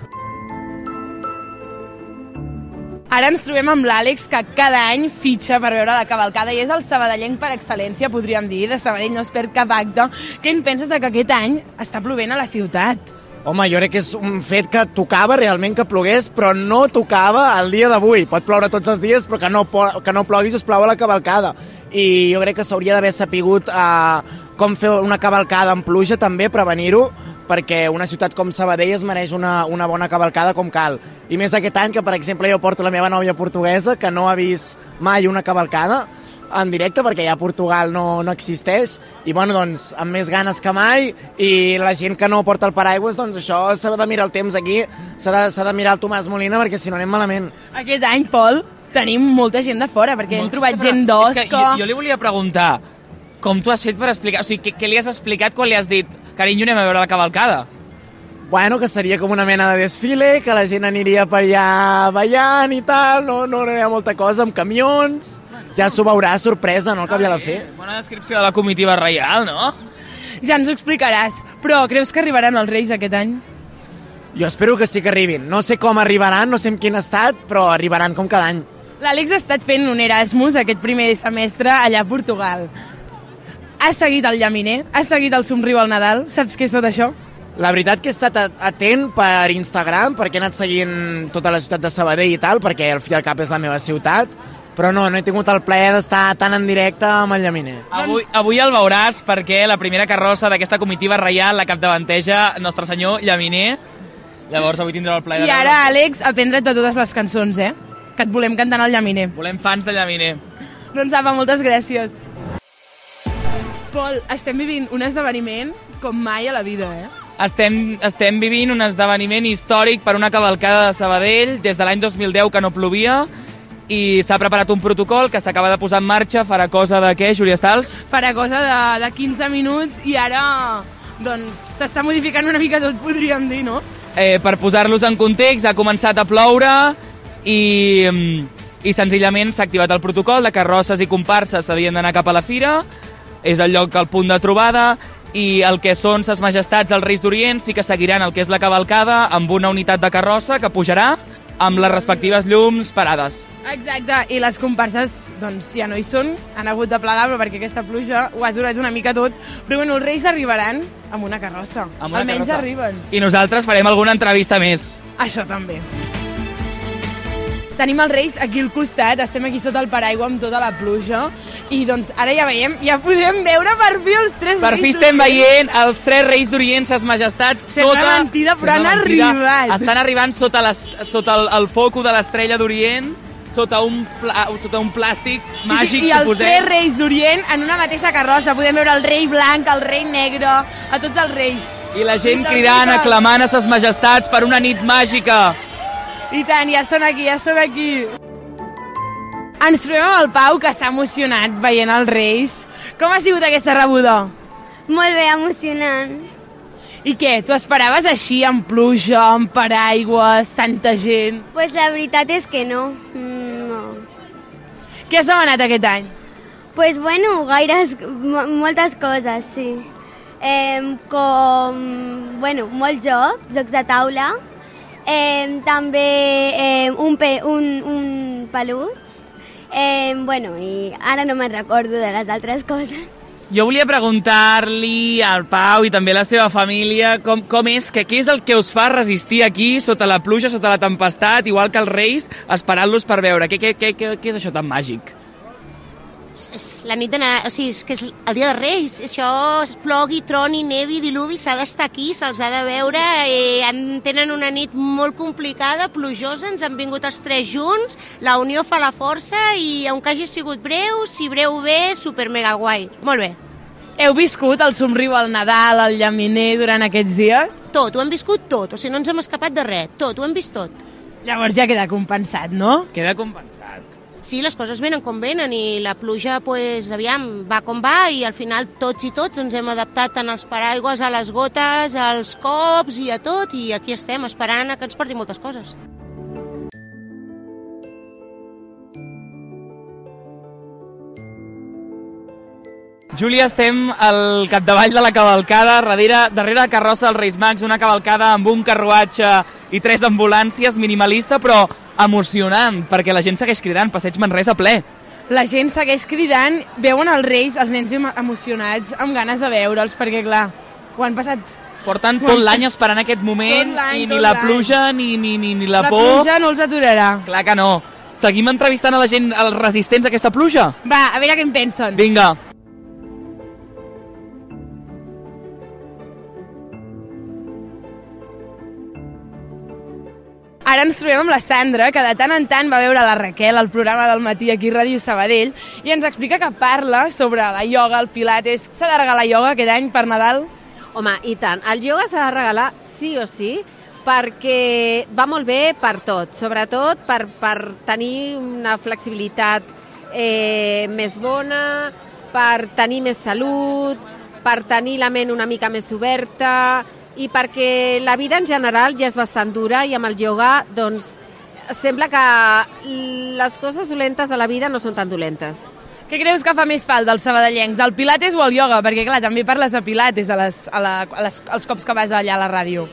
Ara ens trobem amb l'Àlex, que cada any fitxa per veure la cavalcada i és el sabadellenc per excel·lència, podríem dir, de Sabadell no es perd cap acte. Què en penses de que aquest any està plovent a la ciutat? Home, jo crec que és un fet que tocava realment que plogués, però no tocava el dia d'avui. Pot ploure tots els dies, però que no, que no plogui us plau a la cavalcada. I jo crec que s'hauria d'haver sapigut eh, com fer una cavalcada amb pluja també, prevenir-ho, perquè una ciutat com Sabadell es mereix una, una bona cavalcada com cal. I més aquest any que, per exemple, jo porto la meva nòvia portuguesa, que no ha vist mai una cavalcada, en directe perquè ja Portugal no, no existeix. I bueno, doncs amb més ganes que mai. I la gent que no porta el paraigües doncs això s'ha de mirar el temps aquí. S'ha de, s'ha de mirar el Tomàs Molina perquè si no anem malament. Aquest any, Pol, tenim molta gent de fora, perquè hem trobat gent d'Osca... que jo, jo li volia preguntar, com tu has fet per explicar... O sigui, què, què li has explicat quan li has dit carinyo, anem a veure la cavalcada? bueno, que seria com una mena de desfile que la gent aniria per allà ballant i tal, no, no, no hi ha molta cosa amb camions ja s'ho veurà, sorpresa, no el que havia de fer Bona descripció de la comitiva reial, no? Ja ens ho explicaràs, però creus que arribaran els Reis aquest any? jo espero que sí que arribin no sé com arribaran, no sé en quin estat però arribaran com cada any L'Àlex ha estat fent un Erasmus aquest primer semestre allà a Portugal. Has seguit el llaminer? Has seguit el somriu al Nadal? Saps què és tot això? La veritat que he estat a- atent per Instagram, perquè he anat seguint tota la ciutat de Sabadell i tal, perquè al fi i al cap és la meva ciutat, però no, no he tingut el plaer d'estar tan en directe amb el llaminer. Avui, avui el veuràs perquè la primera carrossa d'aquesta comitiva reial la capdavanteja Nostre Senyor Llaminer. Llavors avui tindrà el plaer I de ara, veure'l. Àlex, aprendre't de totes les cançons, eh? Que et volem cantant al llaminer. Volem fans de Llaminer. Doncs apa, moltes gràcies. Pol, estem vivint un esdeveniment com mai a la vida, eh? estem, estem vivint un esdeveniment històric per una cavalcada de Sabadell des de l'any 2010 que no plovia i s'ha preparat un protocol que s'acaba de posar en marxa, farà cosa de què, Júlia Stals? Farà cosa de, de 15 minuts i ara doncs s'està modificant una mica tot, podríem dir, no? Eh, per posar-los en context, ha començat a ploure i, mm, i senzillament s'ha activat el protocol de carrosses i comparses s'havien d'anar cap a la fira, és el lloc, el punt de trobada, i el que són ses majestats els Reis d'Orient sí que seguiran el que és la cavalcada amb una unitat de carrossa que pujarà amb les respectives llums parades. Exacte, i les comparses doncs ja no hi són, han hagut de plegar però perquè aquesta pluja ho ha aturat una mica tot, però bueno, els Reis arribaran amb una carrossa, Amb una almenys carrossa. arriben. I nosaltres farem alguna entrevista més. Això també. Tenim els Reis aquí al costat, estem aquí sota el paraigua amb tota la pluja i doncs ara ja veiem, ja podem veure per fi els tres Per Reis fi estem veient els tres reis d'Orient, ses majestats, Sembla sota... mentida, però Sembla han arribat. Estan arribant sota, les, sota el, el foco de l'estrella d'Orient, sota, un pla, sota un plàstic Sí, màgic, sí, I els suposem. tres reis d'Orient en una mateixa carrossa. Podem veure el rei blanc, el rei negre, a tots els reis. I la gent I cridant, aclamant a ses majestats per una nit màgica. I tant, ja són aquí, ja són aquí. Ens trobem amb el Pau, que s'ha emocionat veient els reis. Com ha sigut aquesta rebuda? Molt bé, emocionant. I què, tu esperaves així, amb pluja, amb paraigües, tanta gent? Pues la veritat és que no. Mm, no. Què has demanat aquest any? Pues bueno, gaires, mo- moltes coses, sí. Eh, com, bueno, molts jocs, jocs de taula. Eh, també eh, un, pe, un, un peluig. Eh, bueno, i ara no me'n recordo de les altres coses. Jo volia preguntar-li al Pau i també a la seva família com, com és, que què és el que us fa resistir aquí sota la pluja, sota la tempestat, igual que els reis, esperant-los per veure. Què, què, què, què, és això tan màgic? És- és la nit de o sigui, és que és el dia de Reis, això es plogui, troni, nevi, diluvi, s'ha d'estar aquí, se'ls ha de veure, eh, en, tenen una nit molt complicada, plujosa, ens han vingut els tres junts, la unió fa la força i aunque hagi sigut breu, si breu bé, super mega guai. Molt bé. Heu viscut el somriu al Nadal, al llaminer, durant aquests dies? Tot, ho hem viscut tot, o sigui, no ens hem escapat de res, tot, ho hem vist tot. Llavors ja queda compensat, no? Queda compensat. Sí, les coses venen com venen i la pluja, pues, aviam, va com va i al final tots i tots ens hem adaptat tant als paraigües, a les gotes, als cops i a tot i aquí estem esperant a que ens porti moltes coses. Júlia, estem al capdavall de la cavalcada, darrere, darrere la carrossa dels Reis Mags, una cavalcada amb un carruatge i tres ambulàncies, minimalista, però emocionant, perquè la gent segueix cridant, Passeig Manresa ple. La gent segueix cridant, veuen els reis, els nens em- emocionats, amb ganes de veure'ls, perquè clar, ho han passat... Porten tot l'any esperant aquest moment i ni la pluja ni, ni, ni, ni la, La por... pluja no els aturarà. Clar que no. Seguim entrevistant a la gent, als resistents a aquesta pluja? Va, a veure què en pensen. Vinga. Ara ens trobem amb la Sandra, que de tant en tant va veure la Raquel al programa del matí aquí a Ràdio Sabadell i ens explica que parla sobre la ioga, el pilates. S'ha de regalar ioga aquest any per Nadal? Home, i tant. El ioga s'ha de regalar sí o sí perquè va molt bé per tot, sobretot per, per tenir una flexibilitat eh, més bona, per tenir més salut, per tenir la ment una mica més oberta i perquè la vida en general ja és bastant dura i amb el ioga doncs sembla que les coses dolentes de la vida no són tan dolentes. Què creus que fa més falta als sabadellencs, el pilates o el ioga? Perquè clar, també parles de pilates a les, a la, a les, als cops que vas allà a la ràdio.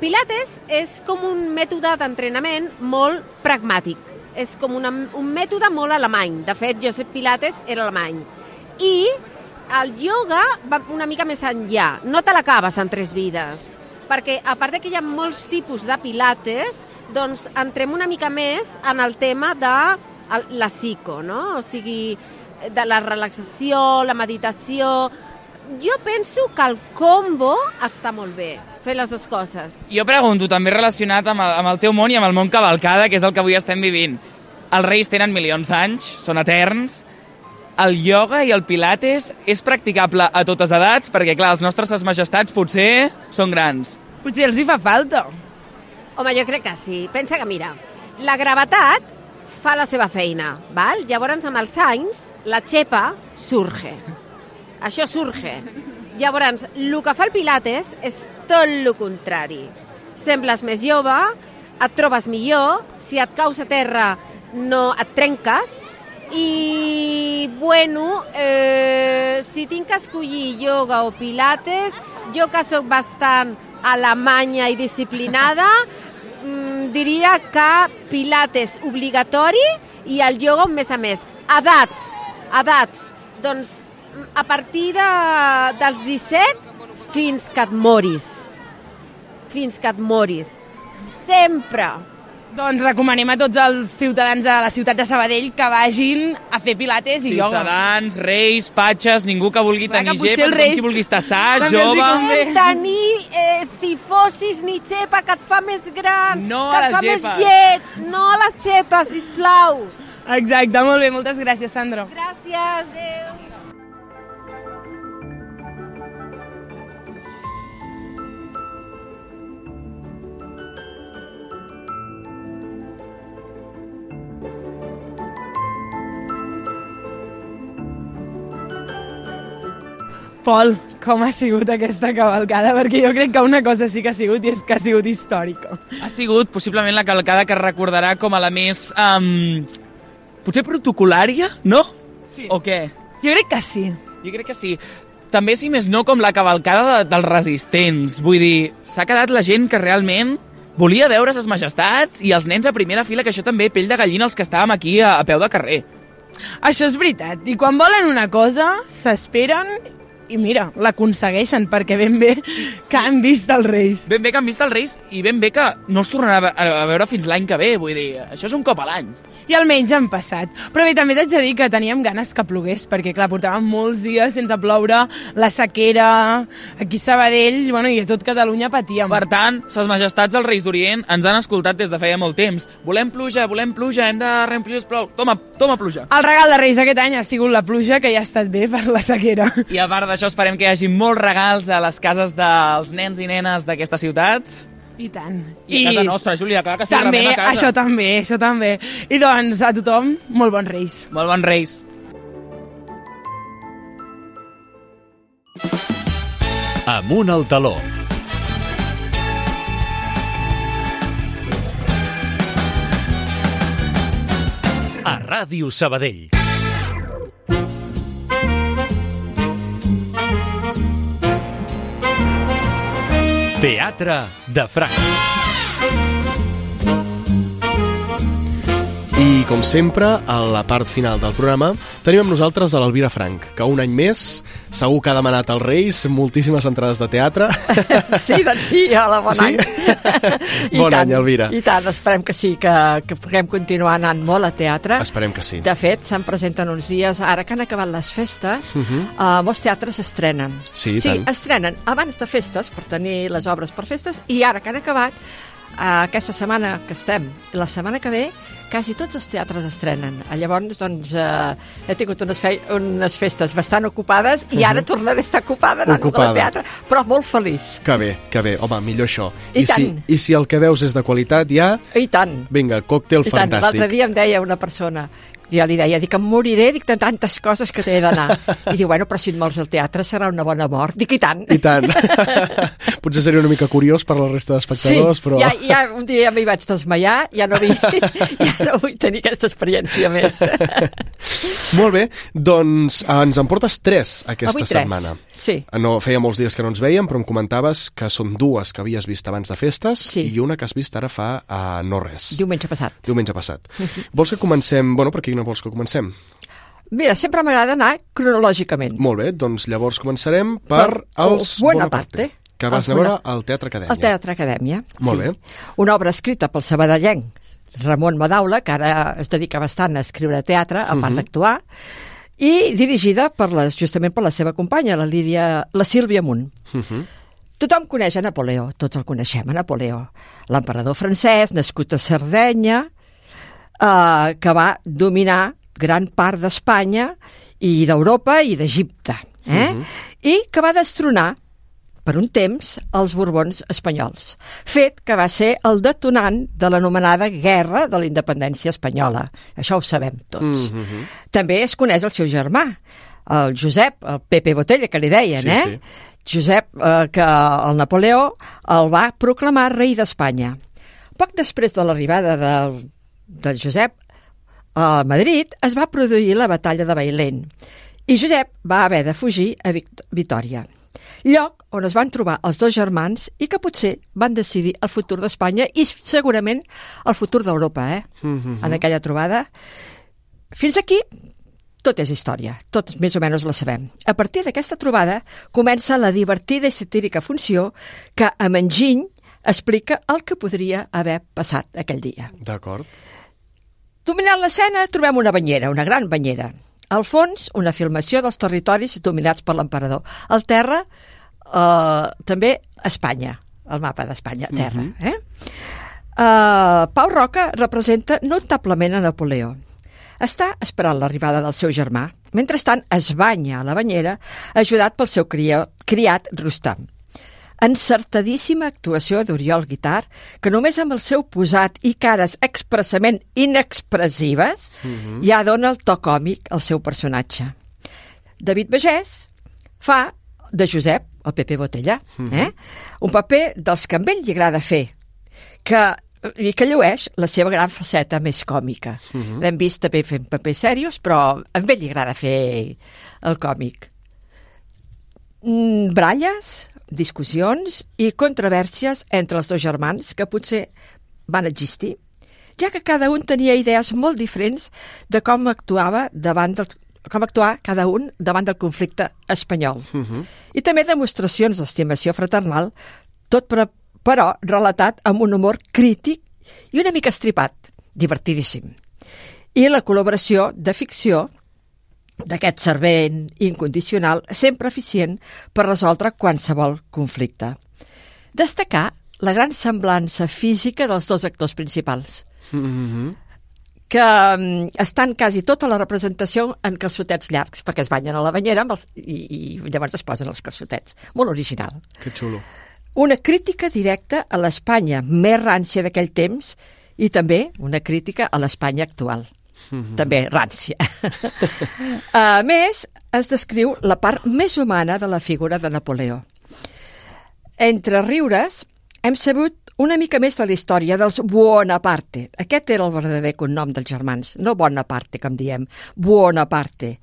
Pilates és com un mètode d'entrenament molt pragmàtic. És com una, un mètode molt alemany. De fet, Josep Pilates era alemany. I el yoga va una mica més enllà. No te l'acabes en tres vides. Perquè, a part de que hi ha molts tipus de pilates, doncs entrem una mica més en el tema de la psico, no? O sigui, de la relaxació, la meditació... Jo penso que el combo està molt bé, fer les dues coses. Jo pregunto, també relacionat amb el, amb el teu món i amb el món cavalcada, que és el que avui estem vivint. Els reis tenen milions d'anys, són eterns, el ioga i el pilates és practicable a totes edats? Perquè, clar, els nostres ses majestats potser són grans. Potser els hi fa falta. Home, jo crec que sí. Pensa que, mira, la gravetat fa la seva feina, val? Llavors, amb els anys, la xepa surge. Això surge. Llavors, el que fa el Pilates és tot el contrari. Sembles més jove, et trobes millor, si et caus a terra no et trenques, i, bueno, eh, si tinc que escollir yoga o pilates, jo que sóc bastant alemanya i disciplinada, mm, diria que pilates obligatori i el yoga un mes a més. Edats, edats. Doncs a partir de, dels 17 fins que et moris. Fins que et moris. Sempre. Doncs recomanem a tots els ciutadans de la ciutat de Sabadell que vagin a fer pilates i ioga. Ciutadans, reis, patxes, ningú que vulgui Clar, tenir que els reis qui vulgui estar sa, jove... convé. tenir eh, cifosis ni xepa que et fa més gran, No que et les fa més xepes. lleig, no a les xepes, sisplau. Exacte, molt bé, moltes gràcies, Sandro. Gràcies, adeu. Pol, com ha sigut aquesta cavalcada? Perquè jo crec que una cosa sí que ha sigut i és que ha sigut històrica. Ha sigut possiblement la cavalcada que es recordarà com a la més... Um, potser protocolària, no? Sí. O què? Jo crec que sí. Jo crec que sí. També, si més no, com la cavalcada de, dels resistents. Vull dir, s'ha quedat la gent que realment volia veure ses majestats i els nens a primera fila, que això també pell de gallina els que estàvem aquí a, a peu de carrer. Això és veritat. I quan volen una cosa, s'esperen i mira, l'aconsegueixen perquè ben bé que han vist els Reis. Ben bé que han vist els Reis i ben bé que no els tornarà a veure fins l'any que ve. Vull dir, això és un cop a l'any. I almenys han passat. Però bé, també t'haig de dir que teníem ganes que plogués, perquè clar, portàvem molts dies sense ploure, la sequera, aquí a Sabadell, bueno, i a tot Catalunya patíem. Per tant, ses majestats dels Reis d'Orient ens han escoltat des de feia molt temps. Volem pluja, volem pluja, hem de reomplir els plou. Toma, toma pluja. El regal de Reis aquest any ha sigut la pluja, que ja ha estat bé per la sequera. I a part d'això esperem que hi hagi molts regals a les cases dels nens i nenes d'aquesta ciutat. I tant. I a casa nostra, Júlia, clar que sí, també, a casa. això també, això també. I doncs, a tothom, molt bons Reis. Molt bons Reis. Amunt al taló. A Ràdio Sabadell. Teatre de Franc. I, com sempre, a la part final del programa, tenim amb nosaltres a l'Elvira Frank, que un any més segur que ha demanat als Reis moltíssimes entrades de teatre. Sí, doncs sí, hola, bon Sí? any. I Bon tant, any, Elvira. I tant, esperem que sí, que, que puguem continuar anant molt a teatre. Esperem que sí. De fet, se'n presenten uns dies, ara que han acabat les festes, uh. -huh. molts teatres estrenen. Sí, sí, tant. estrenen abans de festes, per tenir les obres per festes, i ara que han acabat, eh, aquesta setmana que estem, la setmana que ve, quasi tots els teatres estrenen. Eh, Llavors, doncs, eh, he tingut unes, fe unes festes bastant ocupades i ara Mhm. tornaré a estar ocupada anant Ocupada. al teatre, però molt feliç. Que bé, que bé. Home, millor això. I si, tant. I si el que veus és de qualitat, ja... I tant. Vinga, còctel I tant, l'altre fantàstic. dia em deia una persona, jo li deia, dic, em moriré, dic, de tantes coses que t'he d'anar. I diu, bueno, però si et mors al teatre serà una bona mort. Dic, i tant. I tant. Potser seria una mica curiós per la resta d'espectadors, sí, però... ja, ja un dia m'hi vaig desmaiar, ja no, vull, ja no vull tenir aquesta experiència més. Molt bé, doncs eh, ens en portes tres aquesta Avui tres, setmana. sí. No, feia molts dies que no ens veiem, però em comentaves que són dues que havies vist abans de festes Sí. i una que has vist ara fa uh, no res. Diumenge passat. Diumenge passat. Vols que comencem... Bueno, per quina vols que comencem? Mira, sempre m'agrada anar cronològicament. Molt bé, doncs llavors començarem per, Per els Bonaparte. que vas anar a veure al Teatre Acadèmia. Al Teatre Acadèmia. Molt sí. bé. Una obra escrita pel sabadellenc Ramon Madaula, que ara es dedica bastant a escriure teatre, a part Mhm. d'actuar, i dirigida per les, justament per la seva companya, la, Lídia, la Sílvia Munt. Uh -huh. Tothom coneix a Napoleó, tots el coneixem, a Napoleó. L'emperador francès, nascut a Sardenya, eh, que va dominar gran part d'Espanya i d'Europa i d'Egipte, eh? Mhm. i que va destronar per un temps els Borbons espanyols, fet que va ser el detonant de l'anomenada Guerra de la Independència Espanyola. Això ho sabem tots. Mhm. També es coneix el seu germà, el Josep, el Pepe Botella, que li deien, Sí, eh? sí. Josep, eh, que el Napoleó el va proclamar rei d'Espanya. Poc després de l'arribada del, del Josep a Madrid es va produir la batalla de Bailén i Josep va haver de fugir a Vitòria, lloc on es van trobar els dos germans i que potser van decidir el futur d'Espanya i segurament el futur d'Europa, eh? Mhm. en aquella trobada. Fins aquí tot és història, tots més o menys la sabem. A partir d'aquesta trobada comença la divertida i satírica funció que amb enginy explica el que podria haver passat aquell dia. D'acord. Dominant l'escena trobem una banyera, una gran banyera. Al fons, una filmació dels territoris dominats per l'emperador. Al terra, eh, també Espanya, el mapa d'Espanya, terra. Mhm. eh? Uh, Pau Roca representa notablement a Napoleó. Està esperant l'arribada del seu germà. Mentrestant, es banya a la banyera, ajudat pel seu cria, criat Rustam. Encertadíssima actuació d'Oriol Guitar, que només amb el seu posat i cares expressament inexpressives Mhm. ja dona el to còmic al seu personatge. David Bagès fa de Josep, el Pepe Botella, Mhm. eh? un paper dels que a ell li agrada fer, que, i que llueix la seva gran faceta més còmica. Mhm. L'hem vist també fent papers serios, però a ell li agrada fer el còmic. Mm, Bralles, discussions i controvèrsies entre els dos germans que potser van existir, ja que cada un tenia idees molt diferents de com actuava davant del com actuar cada un davant del conflicte espanyol. Mhm. I també demostracions d'estimació fraternal, tot però, però relatat amb un humor crític i una mica estripat, divertidíssim. I la col·laboració de ficció d'aquest servent incondicional sempre eficient per resoldre qualsevol conflicte. Destacar la gran semblança física dels dos actors principals, Mhm. que um, estan quasi tota la representació en calçotets llargs, perquè es banyen a la banyera amb els, i, i llavors es posen els calçotets. Molt original. Que xulo. Una crítica directa a l'Espanya més rància d'aquell temps i també una crítica a l'Espanya actual. Mhm. També rància. a més, es descriu la part més humana de la figura de Napoleó. Entre riures, hem sabut una mica més de la història dels Buonaparte. Aquest era el verdader cognom dels germans, no Bonaparte, com diem, Buonaparte.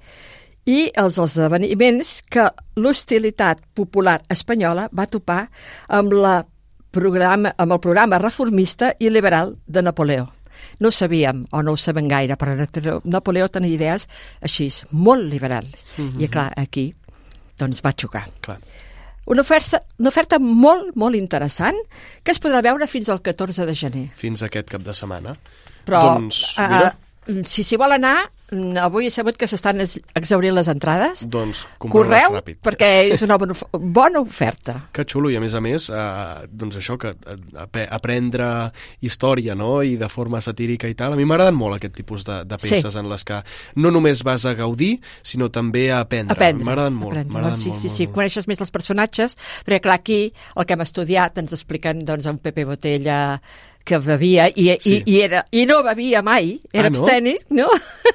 I els esdeveniments que l'hostilitat popular espanyola va topar amb, la programa, amb el programa reformista i liberal de Napoleó. No ho sabíem, o no ho sabem gaire, però Napoleó tenia idees així, molt liberals. Mhm. I clar, aquí doncs va xocar. Clar. Una oferta, una oferta molt, molt interessant que es podrà veure fins al 14 de gener. Fins aquest cap de setmana. Però, Doncs, mira, uh, si s'hi vol anar, mm, avui he sabut que s'estan ex- exhaurint les entrades. doncs Correu, ràpid. perquè és una bona, bona oferta. Que xulo, i a més a més, eh, doncs això, que eh, ap aprendre història, no?, i de forma satírica i tal. A mi m'agraden molt aquest tipus de, de Sí. peces en les que no només vas a gaudir, sinó també a aprendre. Aprendre. M'agraden molt, aprendre. m'agraden sí, molt, sí, molt, sí, molt. coneixes més els personatges, perquè clar, aquí el que hem estudiat ens expliquen doncs, un Pepe Botella que bevia i, Sí. i, i, era, i no bevia mai, era Ah, no? absteni, no?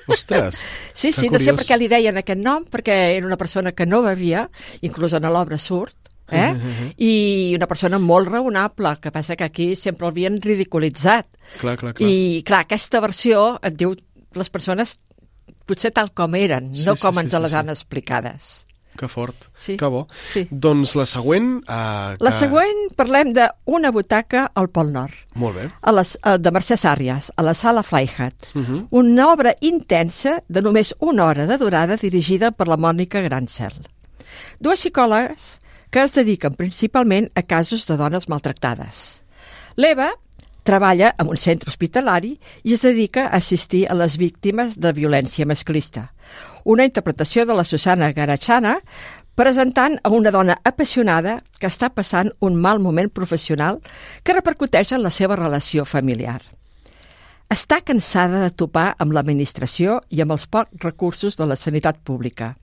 Ostres, Sí, sí, no sé curiós. per què li deien aquest nom, perquè era una persona que no bevia, inclús en l'obra surt, eh? Mhm. i una persona molt raonable, que passa que aquí sempre l'havien ridiculitzat. Clar, clar, clar. I, clar, aquesta versió et diu les persones potser tal com eren, Sí, no com sí, ens sí, les sí. han explicades. Que fort, Sí. que bo. Sí. Doncs la següent... Eh, La que... següent parlem d'una butaca al Pol Nord, Molt bé. a les, a, de Mercè Sàrries, a la sala Flyhat. Mhm. Una obra intensa de només una hora de durada dirigida per la Mònica Grancel. Dues psicòlogues que es dediquen principalment a casos de dones maltractades. L'Eva treballa en un centre hospitalari i es dedica a assistir a les víctimes de violència masclista. Una interpretació de la Susana Garachana presentant a una dona apassionada que està passant un mal moment professional que repercuteix en la seva relació familiar. està cansada de topar amb l'administració i amb els pocs recursos de la sanitat pública,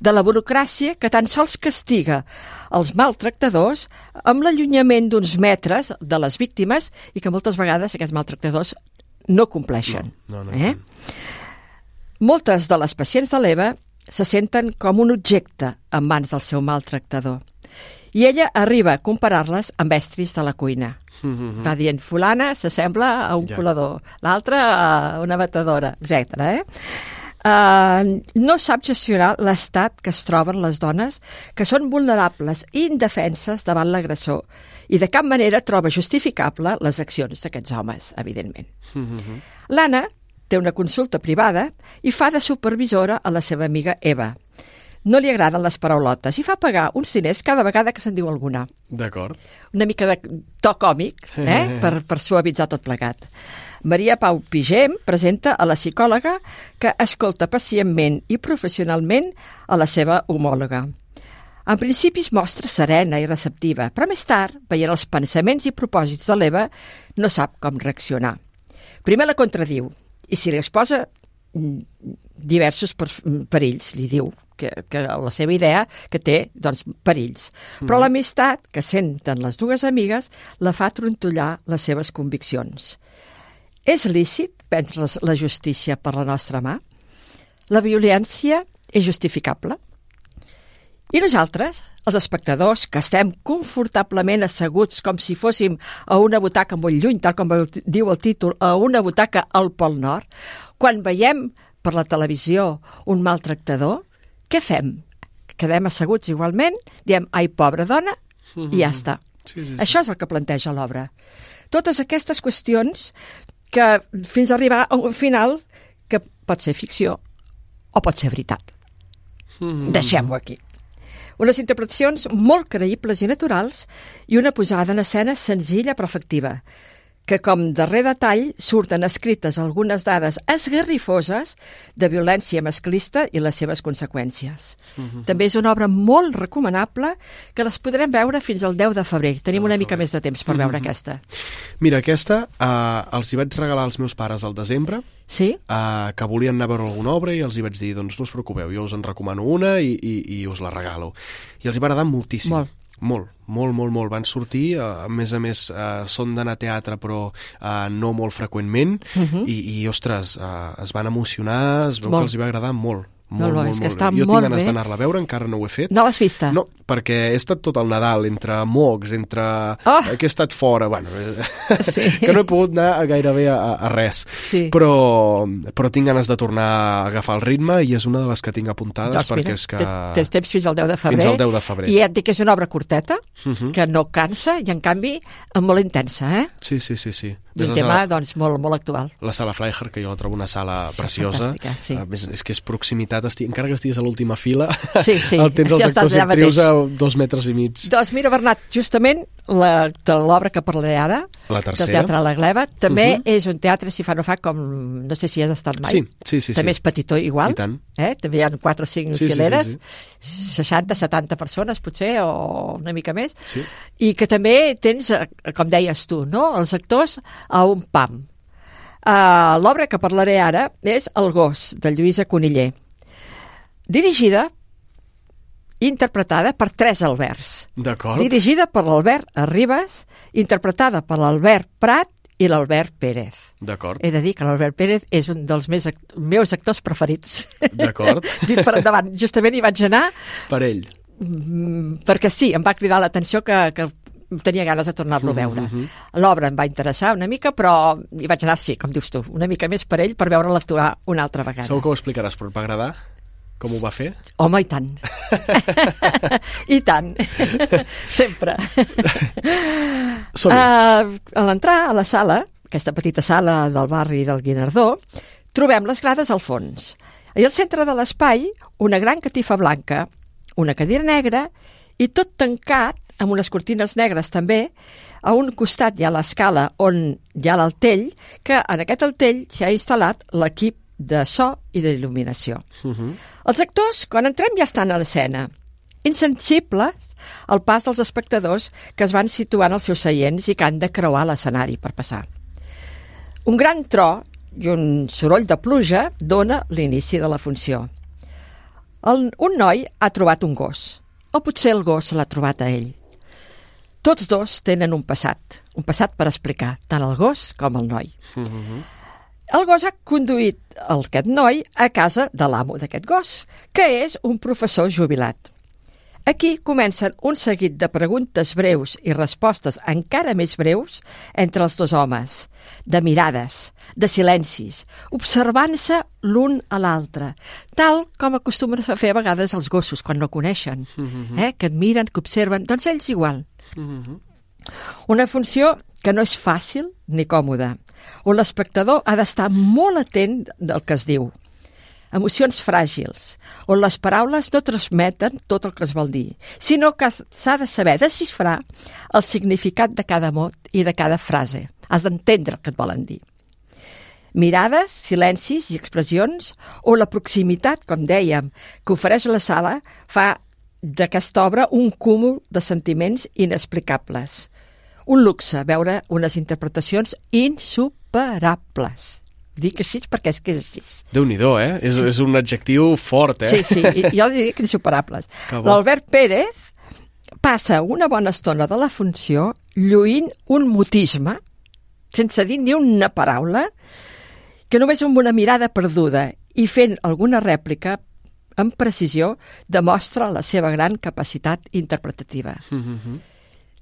de la burocràcia que tan sols castiga els maltractadors amb l'allunyament d'uns metres de les víctimes i que moltes vegades aquests maltractadors no compleixen. No, no, no. eh? Moltes de les pacients de l'Eva se senten com un objecte en mans del seu maltractador. I ella arriba a comparar-les amb estris de la cuina. Mhm. Va dient, fulana s'assembla a un Ja. colador, l'altra a una batedora, etc. Eh? Uh, no sap gestionar l'estat que es troben les dones que són vulnerables i indefenses davant l'agressor i de cap manera troba justificable les accions d'aquests homes, evidentment. L'Anna té una consulta privada i fa de supervisora a la seva amiga Eva. No li agraden les paraulotes i fa pagar uns diners cada vegada que se'n diu alguna. D'acord. Una mica de to còmic, eh? per, per suavitzar tot plegat. Maria Pau Pigem presenta a la psicòloga que escolta pacientment i professionalment a la seva homòloga. En principi es mostra serena i receptiva, però més tard, veient els pensaments i propòsits de l'Eva, no sap com reaccionar. Primer la contradiu, i si li exposa mm, diversos per, perills, li diu que, que la seva idea que té doncs, perills. Però Mhm. l'amistat que senten les dues amigues la fa trontollar les seves conviccions. És lícit prendre les- la justícia per la nostra mà? La violència és justificable? I nosaltres, els espectadors, que estem confortablement asseguts com si fóssim a una butaca molt lluny, tal com el- diu el títol, a una butaca al Pol Nord, quan veiem per la televisió un maltractador, què fem? Quedem asseguts igualment, diem, ai, pobra dona, i ja està. Sí, sí, sí. Això és el que planteja l'obra. Totes aquestes qüestions que fins a arribar a un final que pot ser ficció o pot ser veritat. Mhm. Deixem-ho aquí. Unes interpretacions molt creïbles i naturals i una posada en escena senzilla però efectiva, que com darrer detall surten escrites algunes dades esgarrifoses de violència masclista i les seves conseqüències. Mhm. També és una obra molt recomanable que les podrem veure fins al 10 de febrer. Tenim una mica més de temps per veure Mhm. aquesta. Mira, aquesta eh, els hi vaig regalar als meus pares al desembre, Sí? eh, que volien anar a veure alguna obra i els hi vaig dir, doncs no us preocupeu, jo us en recomano una i, i, i us la regalo. I els hi va agradar moltíssim. Molt. Molt, molt, molt, molt. Van sortir, eh, a més a més, eh, són d'anar a teatre, però eh, no molt freqüentment, Mhm. i, i, ostres, eh, es van emocionar, es veu Molt. que els hi va agradar molt. No, Molt, no, molt, és que molt. està jo molt tinc ganes bé. d'anar-la a veure, encara no ho he fet. No l'has vista? No, perquè he estat tot el Nadal entre mocs, entre... Oh! que he estat fora, bueno, eh, Sí. que no he pogut anar a gairebé a, a res. Sí. Però, però tinc ganes de tornar a agafar el ritme i és una de les que tinc apuntades Doncs perquè mira, és que... te- tens temps fins al 10 de febrer. Fins al 10 de febrer. I ja et dic que és una obra curteta, Mhm. que no cansa, i en canvi molt intensa, eh? Sí, sí, sí, sí. I un tema, la, doncs, molt, molt actual. la sala Freiher, que jo la trobo una sala Sí, preciosa. sí. A més, és que és proximitat, esti... encara que estiguis a l'última fila, Sí, sí, el tens els ja actors i actrius a dos metres i mig. Doncs mira, Bernat, justament la, de l'obra que parlaré ara, La tercera. del Teatre La Gleva, també Mhm. és un teatre, si fa no fa, com... No sé si has estat mai. Sí, sí, sí, També sí. és petitó igual. I tant. Eh? També hi ha 4 o 5 Sí, sí, sí, fileres, sí. 60, 70 persones, potser, o una mica més. Sí. I que també tens, eh, com deies tu, no? els actors a un pam. Uh, L'obra que parlaré ara és El gos, de Lluïsa Coniller. Dirigida i interpretada per tres Alberts. D'acord. Dirigida per l'Albert Arribas, interpretada per l'Albert Prat i l'Albert Pérez. D'acord. He de dir que l'Albert Pérez és un dels meus, act meus actors preferits. D'acord. Dit per endavant. Justament hi vaig anar Per ell. mm, perquè sí, em va cridar l'atenció que, que tenia ganes de tornar-lo a veure. Mhm. L'obra em va interessar una mica, però hi vaig anar, sí, com dius tu, una mica més per ell per veure-la actuar una altra vegada. Segur que ho explicaràs, però et va agradar? Com ho va fer? Home, i tant. I tant. Sempre. Som-hi. Uh, a l'entrar a la sala, aquesta petita sala del barri del Guinardó, trobem les grades al fons. I al centre de l'espai, una gran catifa blanca, una cadira negra i tot tancat amb unes cortines negres també. A un costat hi ha l'escala on hi ha l'altell, que en aquest altell s'hi ha instal·lat l'equip de so i d'il·luminació. Mhm. Els actors, quan entrem, ja estan a l'escena, insensibles al pas dels espectadors que es van situar en els seus seients i que han de creuar l'escenari per passar. Un gran tro i un soroll de pluja dona l'inici de la funció. El, un noi ha trobat un gos, o potser el gos l'ha trobat a ell. Tots dos tenen un passat, un passat per explicar, tant el gos com el noi. El gos ha conduït el, aquest noi a casa de l'amo d'aquest gos, que és un professor jubilat. Aquí comencen un seguit de preguntes breus i respostes encara més breus entre els dos homes, de mirades, de silencis, observant-se l'un a l'altre, tal com acostumen a fer a vegades els gossos quan no coneixen, eh? que et miren, que observen, doncs ells igual. Una funció que no és fàcil ni còmoda, on l'espectador ha d'estar molt atent del que es diu. Emocions fràgils, on les paraules no transmeten tot el que es vol dir, sinó que s'ha de saber desxifrar el significat de cada mot i de cada frase. Has d'entendre el que et volen dir. Mirades, silencis i expressions, o la proximitat, com dèiem, que ofereix la sala, fa d'aquesta obra un cúmul de sentiments inexplicables. Un luxe veure unes interpretacions insuperables. Dic així perquè és que és així. Déu-n'hi-do, eh? És, Sí. és un adjectiu fort, eh? Sí, sí, i jo diria que insuperables. L'Albert Pérez passa una bona estona de la funció lluint un mutisme, sense dir ni una paraula, que només amb una mirada perduda i fent alguna rèplica amb precisió demostra la seva gran capacitat interpretativa.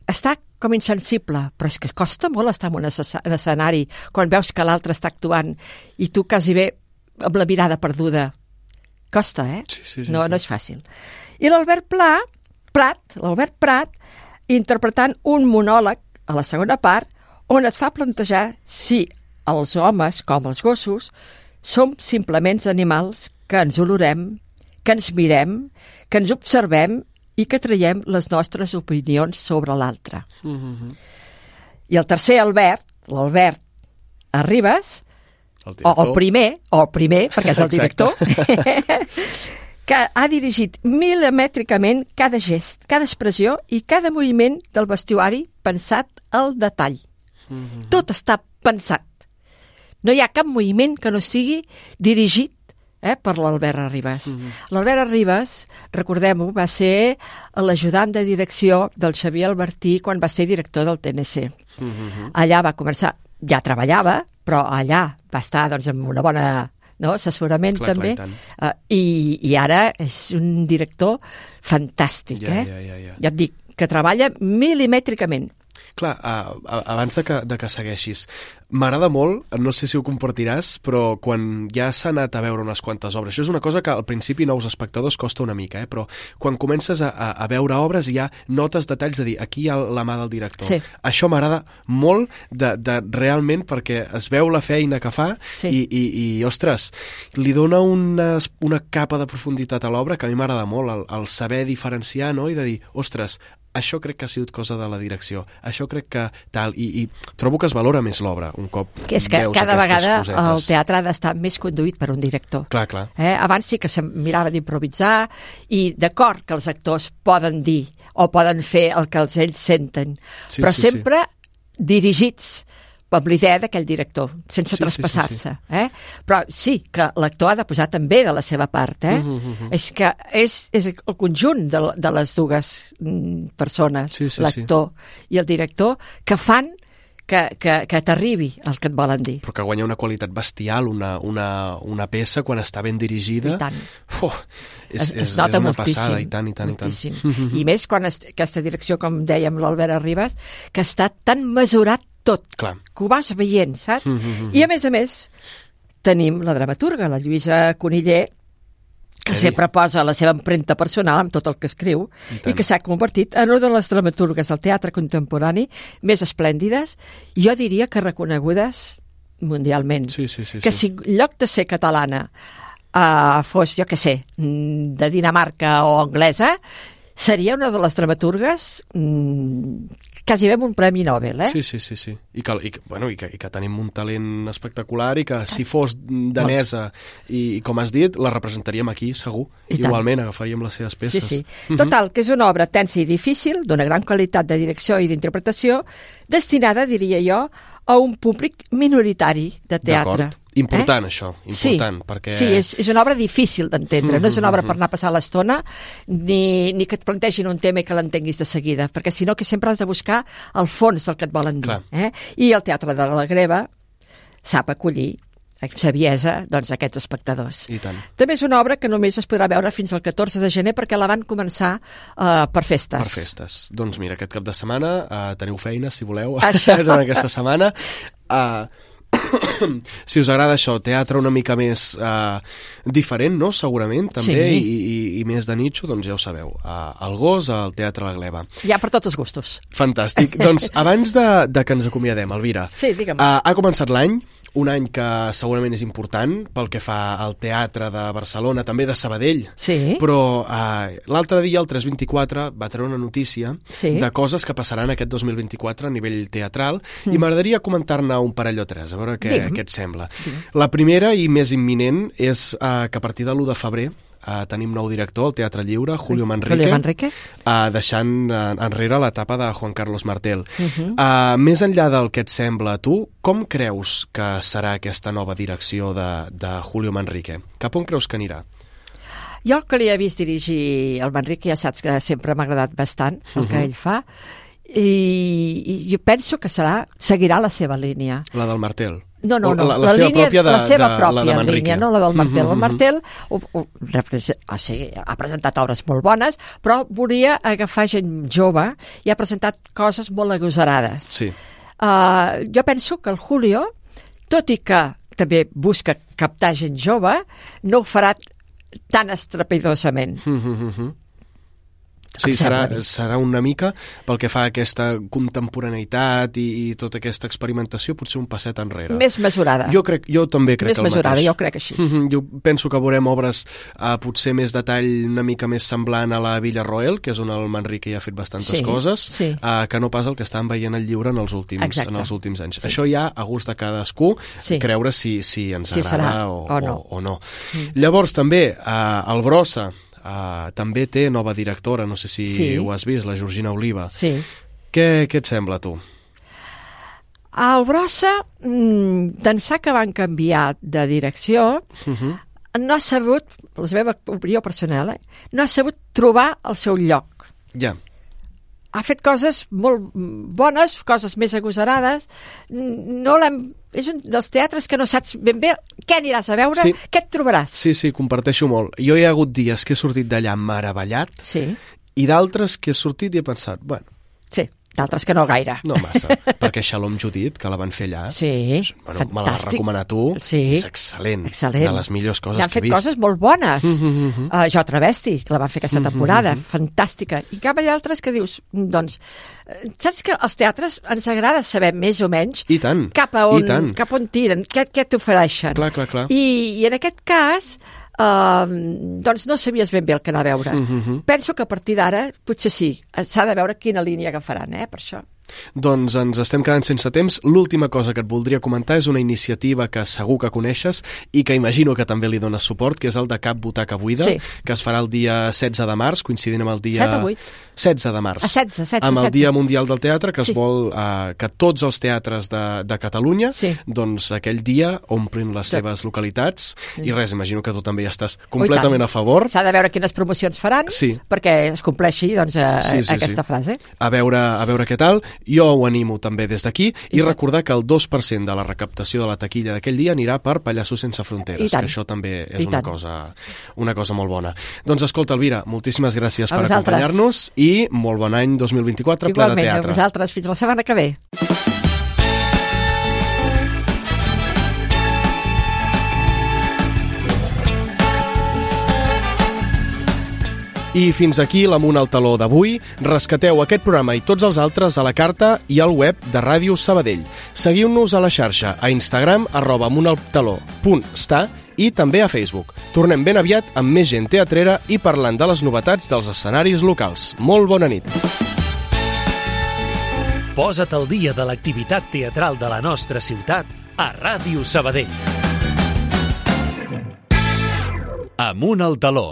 Està com insensible, però és que costa molt estar en un escena- en escenari quan veus que l'altre està actuant i tu quasi bé amb la mirada perduda. Costa, eh? Sí, sí, sí, no, sí. no és fàcil. I l'Albert Pla, Prat, l'Albert Prat, interpretant un monòleg a la segona part on et fa plantejar si els homes, com els gossos, som simplement animals que ens olorem, que ens mirem, que ens observem i que traiem les nostres opinions sobre l'altre. I el tercer Albert, l'Albert Arribas, El o director. el primer, o el primer, perquè és el director, que ha dirigit milimètricament cada gest, cada expressió i cada moviment del vestuari pensat al detall. Tot està pensat. No hi ha cap moviment que no sigui dirigit eh, per l'Albert Arribas. L'Albert Arribas, recordem-ho, va ser l'ajudant de direcció del Xavier Albertí quan va ser director del TNC. Allà va començar, ja treballava, però allà va estar doncs, amb una bona no, assessorament Clar, clar, també, i tant. uh, i, i ara és un director fantàstic, Ja, eh? ja, ja, ja. ja et dic, que treballa milimètricament. Clar, a, abans de que, de que segueixis, m'agrada molt, no sé si ho compartiràs, però quan ja s'ha anat a veure unes quantes obres, això és una cosa que al principi nous espectadors costa una mica, eh? però quan comences a, a, a veure obres ja notes detalls de dir, aquí hi ha la mà del director. Sí. Això m'agrada molt de, de realment perquè es veu la feina que fa Sí. i, i, i, ostres, li dona una, una capa de profunditat a l'obra que a mi m'agrada molt, el, el saber diferenciar no? i de dir, ostres, això crec que ha sigut cosa de la direcció, això crec que tal, i, i trobo que es valora més l'obra un cop Que és que veus cada vegada cosetes. el teatre ha d'estar més conduït per un director. Clar, clar. Eh? Abans sí que se mirava d'improvisar i d'acord que els actors poden dir o poden fer el que els ells senten, Sí, però sí, sí. sempre dirigits amb l'idea d'aquell director, sense Sí, sí, traspassar-se. sí, Eh? Però sí que l'actor ha de posar també de la seva part. Eh? Mhm, mhm. És que és, és el conjunt de, de les dues mm, persones, Sí, sí, sí. l'actor i el director, que fan que, que, que t'arribi el que et volen dir. però que guanya una qualitat bestial, una, una, una peça quan està ben dirigida. I tant. Oh, és, es, es nota és una moltíssim, passada, i tant, i tant, moltíssim. i tant. I més quan es, aquesta direcció, com dèiem l'Albert Arribas, que està tan mesurat tot, Clar. que ho vas veient, saps? Mhm. I a més a més, tenim la dramaturga, la Lluïsa Coniller, que sempre posa la seva empremta personal amb tot el que escriu I i, que s'ha convertit en una de les dramaturgues del teatre contemporani més esplèndides, jo diria que reconegudes mundialment. Sí, sí, sí. que si en lloc de ser catalana uh, fos, jo què sé, mm, de Dinamarca o anglesa, seria una de les dramaturgues mm, quasi bé un Premi Nobel, eh? Sí, sí, sí, sí. I que, i, bueno, i, que, I que tenim un talent espectacular i que si fos danesa i, i com has dit, la representaríem aquí, segur. I tant. Igualment, agafaríem les seves Sí, peces. sí. Mhm. Total, que és una obra tensa i difícil, d'una gran qualitat de direcció i d'interpretació, destinada, diria jo, a un públic minoritari de teatre. D'acord. Important, això, important, sí, perquè... Sí, és, és una obra difícil d'entendre, no és una obra per anar a passar l'estona, ni, ni que et plantegin un tema i que l'entenguis de seguida, perquè si no que sempre has de buscar el fons del que et volen dir. Eh? I el Teatre de la Greva sap acollir amb saviesa doncs, aquests espectadors. I tant. També és una obra que només es podrà veure fins al 14 de gener perquè la van començar uh, per festes. Per festes. Doncs mira, aquest cap de setmana uh, teniu feina, si voleu, durant aquesta setmana. Uh, si us agrada això, teatre una mica més uh, diferent, no?, segurament, també, Sí. i, i, i més de nitxo, doncs ja ho sabeu. Uh, el gos, al Teatre La Gleva. Hi ha per tots els gustos. Fantàstic. doncs abans de, de que ens acomiadem, Elvira, Sí, digue'm. uh, ha començat l'any, un any que segurament és important pel que fa al teatre de Barcelona, també de Sabadell. Sí. Però uh, l'altre dia, el 324, va treure una notícia Sí. de coses que passaran aquest 2024 a nivell teatral Mm. i m'agradaria comentar-ne un parell o tres, a veure què, Digue'm. què et sembla. La primera i més imminent és uh, que a partir de l'1 de febrer Uh, tenim nou director al Teatre Lliure, Julio Manrique, Julio Manrique. Uh, deixant uh, enrere l'etapa de Juan Carlos Martel. Mhm. Uh, més enllà del que et sembla a tu, com creus que serà aquesta nova direcció de, de Julio Manrique? Cap on creus que anirà? Jo que li he vist dirigir el Manrique ja saps que sempre m'ha agradat bastant el que Mhm. ell fa i, i jo penso que serà seguirà la seva línia. La del Martel? No, no, no. La, la, seva línia, pròpia de, la seva de, pròpia la de línia, no la del Martel. Mhm, El mhm. Martel ho, ho, o sigui, ha presentat obres molt bones, però volia agafar gent jove i ha presentat coses molt agosarades. Sí. Uh, jo penso que el Julio, tot i que també busca captar gent jove, no ho farà tan estrepidosament. Mhm, mhm, mhm. Sí, serà, a serà una mica pel que fa a aquesta contemporaneïtat i, i tota aquesta experimentació, potser un passet enrere. Més mesurada. Jo, crec, jo també crec Més el mesurada, mateix. jo crec així. Mhm, Jo penso que veurem obres uh, potser més de tall una mica més semblant a la Villa Roel, que és on el Manrique ja ha fet bastantes Sí, coses, sí. uh, que no pas el que estan veient al lliure en els últims, Exacte. en els últims anys. Sí. Això ja a gust de cadascú, Sí. creure si, si ens Si agrada serà o, o no. O, o no. Mm. Llavors, també, uh, el Brossa uh, també té nova directora, no sé si Sí. ho has vist, la Georgina Oliva. Sí. Què, què et sembla, tu? El Brossa, mm, d'ençà que van canviar de direcció, Uh -huh. no ha sabut, la meva opinió personal, eh, no ha sabut trobar el seu lloc. Ja. Ha fet coses molt bones, coses més agosarades. No l'hem... És un dels teatres que no saps ben bé què aniràs a veure, Sí. què et trobaràs. Sí, sí, comparteixo molt. Jo hi ha hagut dies que he sortit d'allà meravellat Sí. i d'altres que he sortit i he pensat, bueno, Sí, d'altres que no gaire. no massa, perquè Shalom Judit, que la van fer allà, Sí, bueno, me la vas fantàstic. recomanar tu, Sí. és excel·lent, Excel·lent. de les millors coses han que he fet vist. coses molt bones. Mhm, mhm. uh, jo Travesti, que la van fer aquesta Mhm, temporada, mhm. fantàstica. I cap d'altres que dius, doncs, eh, saps que als teatres ens agrada saber més o menys I tant, cap a on, i tant. cap on tiren, què, què t'ofereixen. Clar, clar, clar. I, I en aquest cas, uh, doncs no sabies ben bé el que anar a veure. Mhm, mhm. Penso que a partir d'ara, potser sí, s'ha de veure quina línia agafaran, eh, per això. Doncs ens estem quedant sense temps. L'última cosa que et voldria comentar és una iniciativa que segur que coneixes i que imagino que també li dones suport, que és el de Cap Butaca Buida, Sí. que es farà el dia 16 de març, coincidint amb el dia... 7 o 8? 16 de març. Ah, 16, 16, Amb el 16. Dia Mundial del Teatre, que Sí. es vol eh, que tots els teatres de, de Catalunya, Sí. doncs aquell dia omplin les Sí. seves localitats Sí. i res, imagino que tu també hi estàs completament a favor. S'ha de veure quines promocions faran Sí. perquè es compleixi doncs, eh, Sí, sí, aquesta sí. frase. a veure, a veure què tal. Jo ho animo també des d'aquí i, I recordar que el 2% de la recaptació de la taquilla d'aquell dia anirà per Pallassos sense fronteres, que això també és I una tant. cosa, una cosa molt bona. Doncs escolta, Elvira, moltíssimes gràcies A per acompanyar-nos i molt bon any 2024 ple de Igualment, a teatre. vosaltres. Fins la setmana que ve. I fins aquí l'Amunt al Taló d'avui. Rescateu aquest programa i tots els altres a la carta i al web de Ràdio Sabadell. Seguiu-nos a la xarxa, a Instagram, arroba amuntaltaló.sta i també a Facebook. Tornem ben aviat amb més gent teatrera i parlant de les novetats dels escenaris locals. Molt bona nit. Posa't al dia de l'activitat teatral de la nostra ciutat a Ràdio Sabadell. Amunt al taló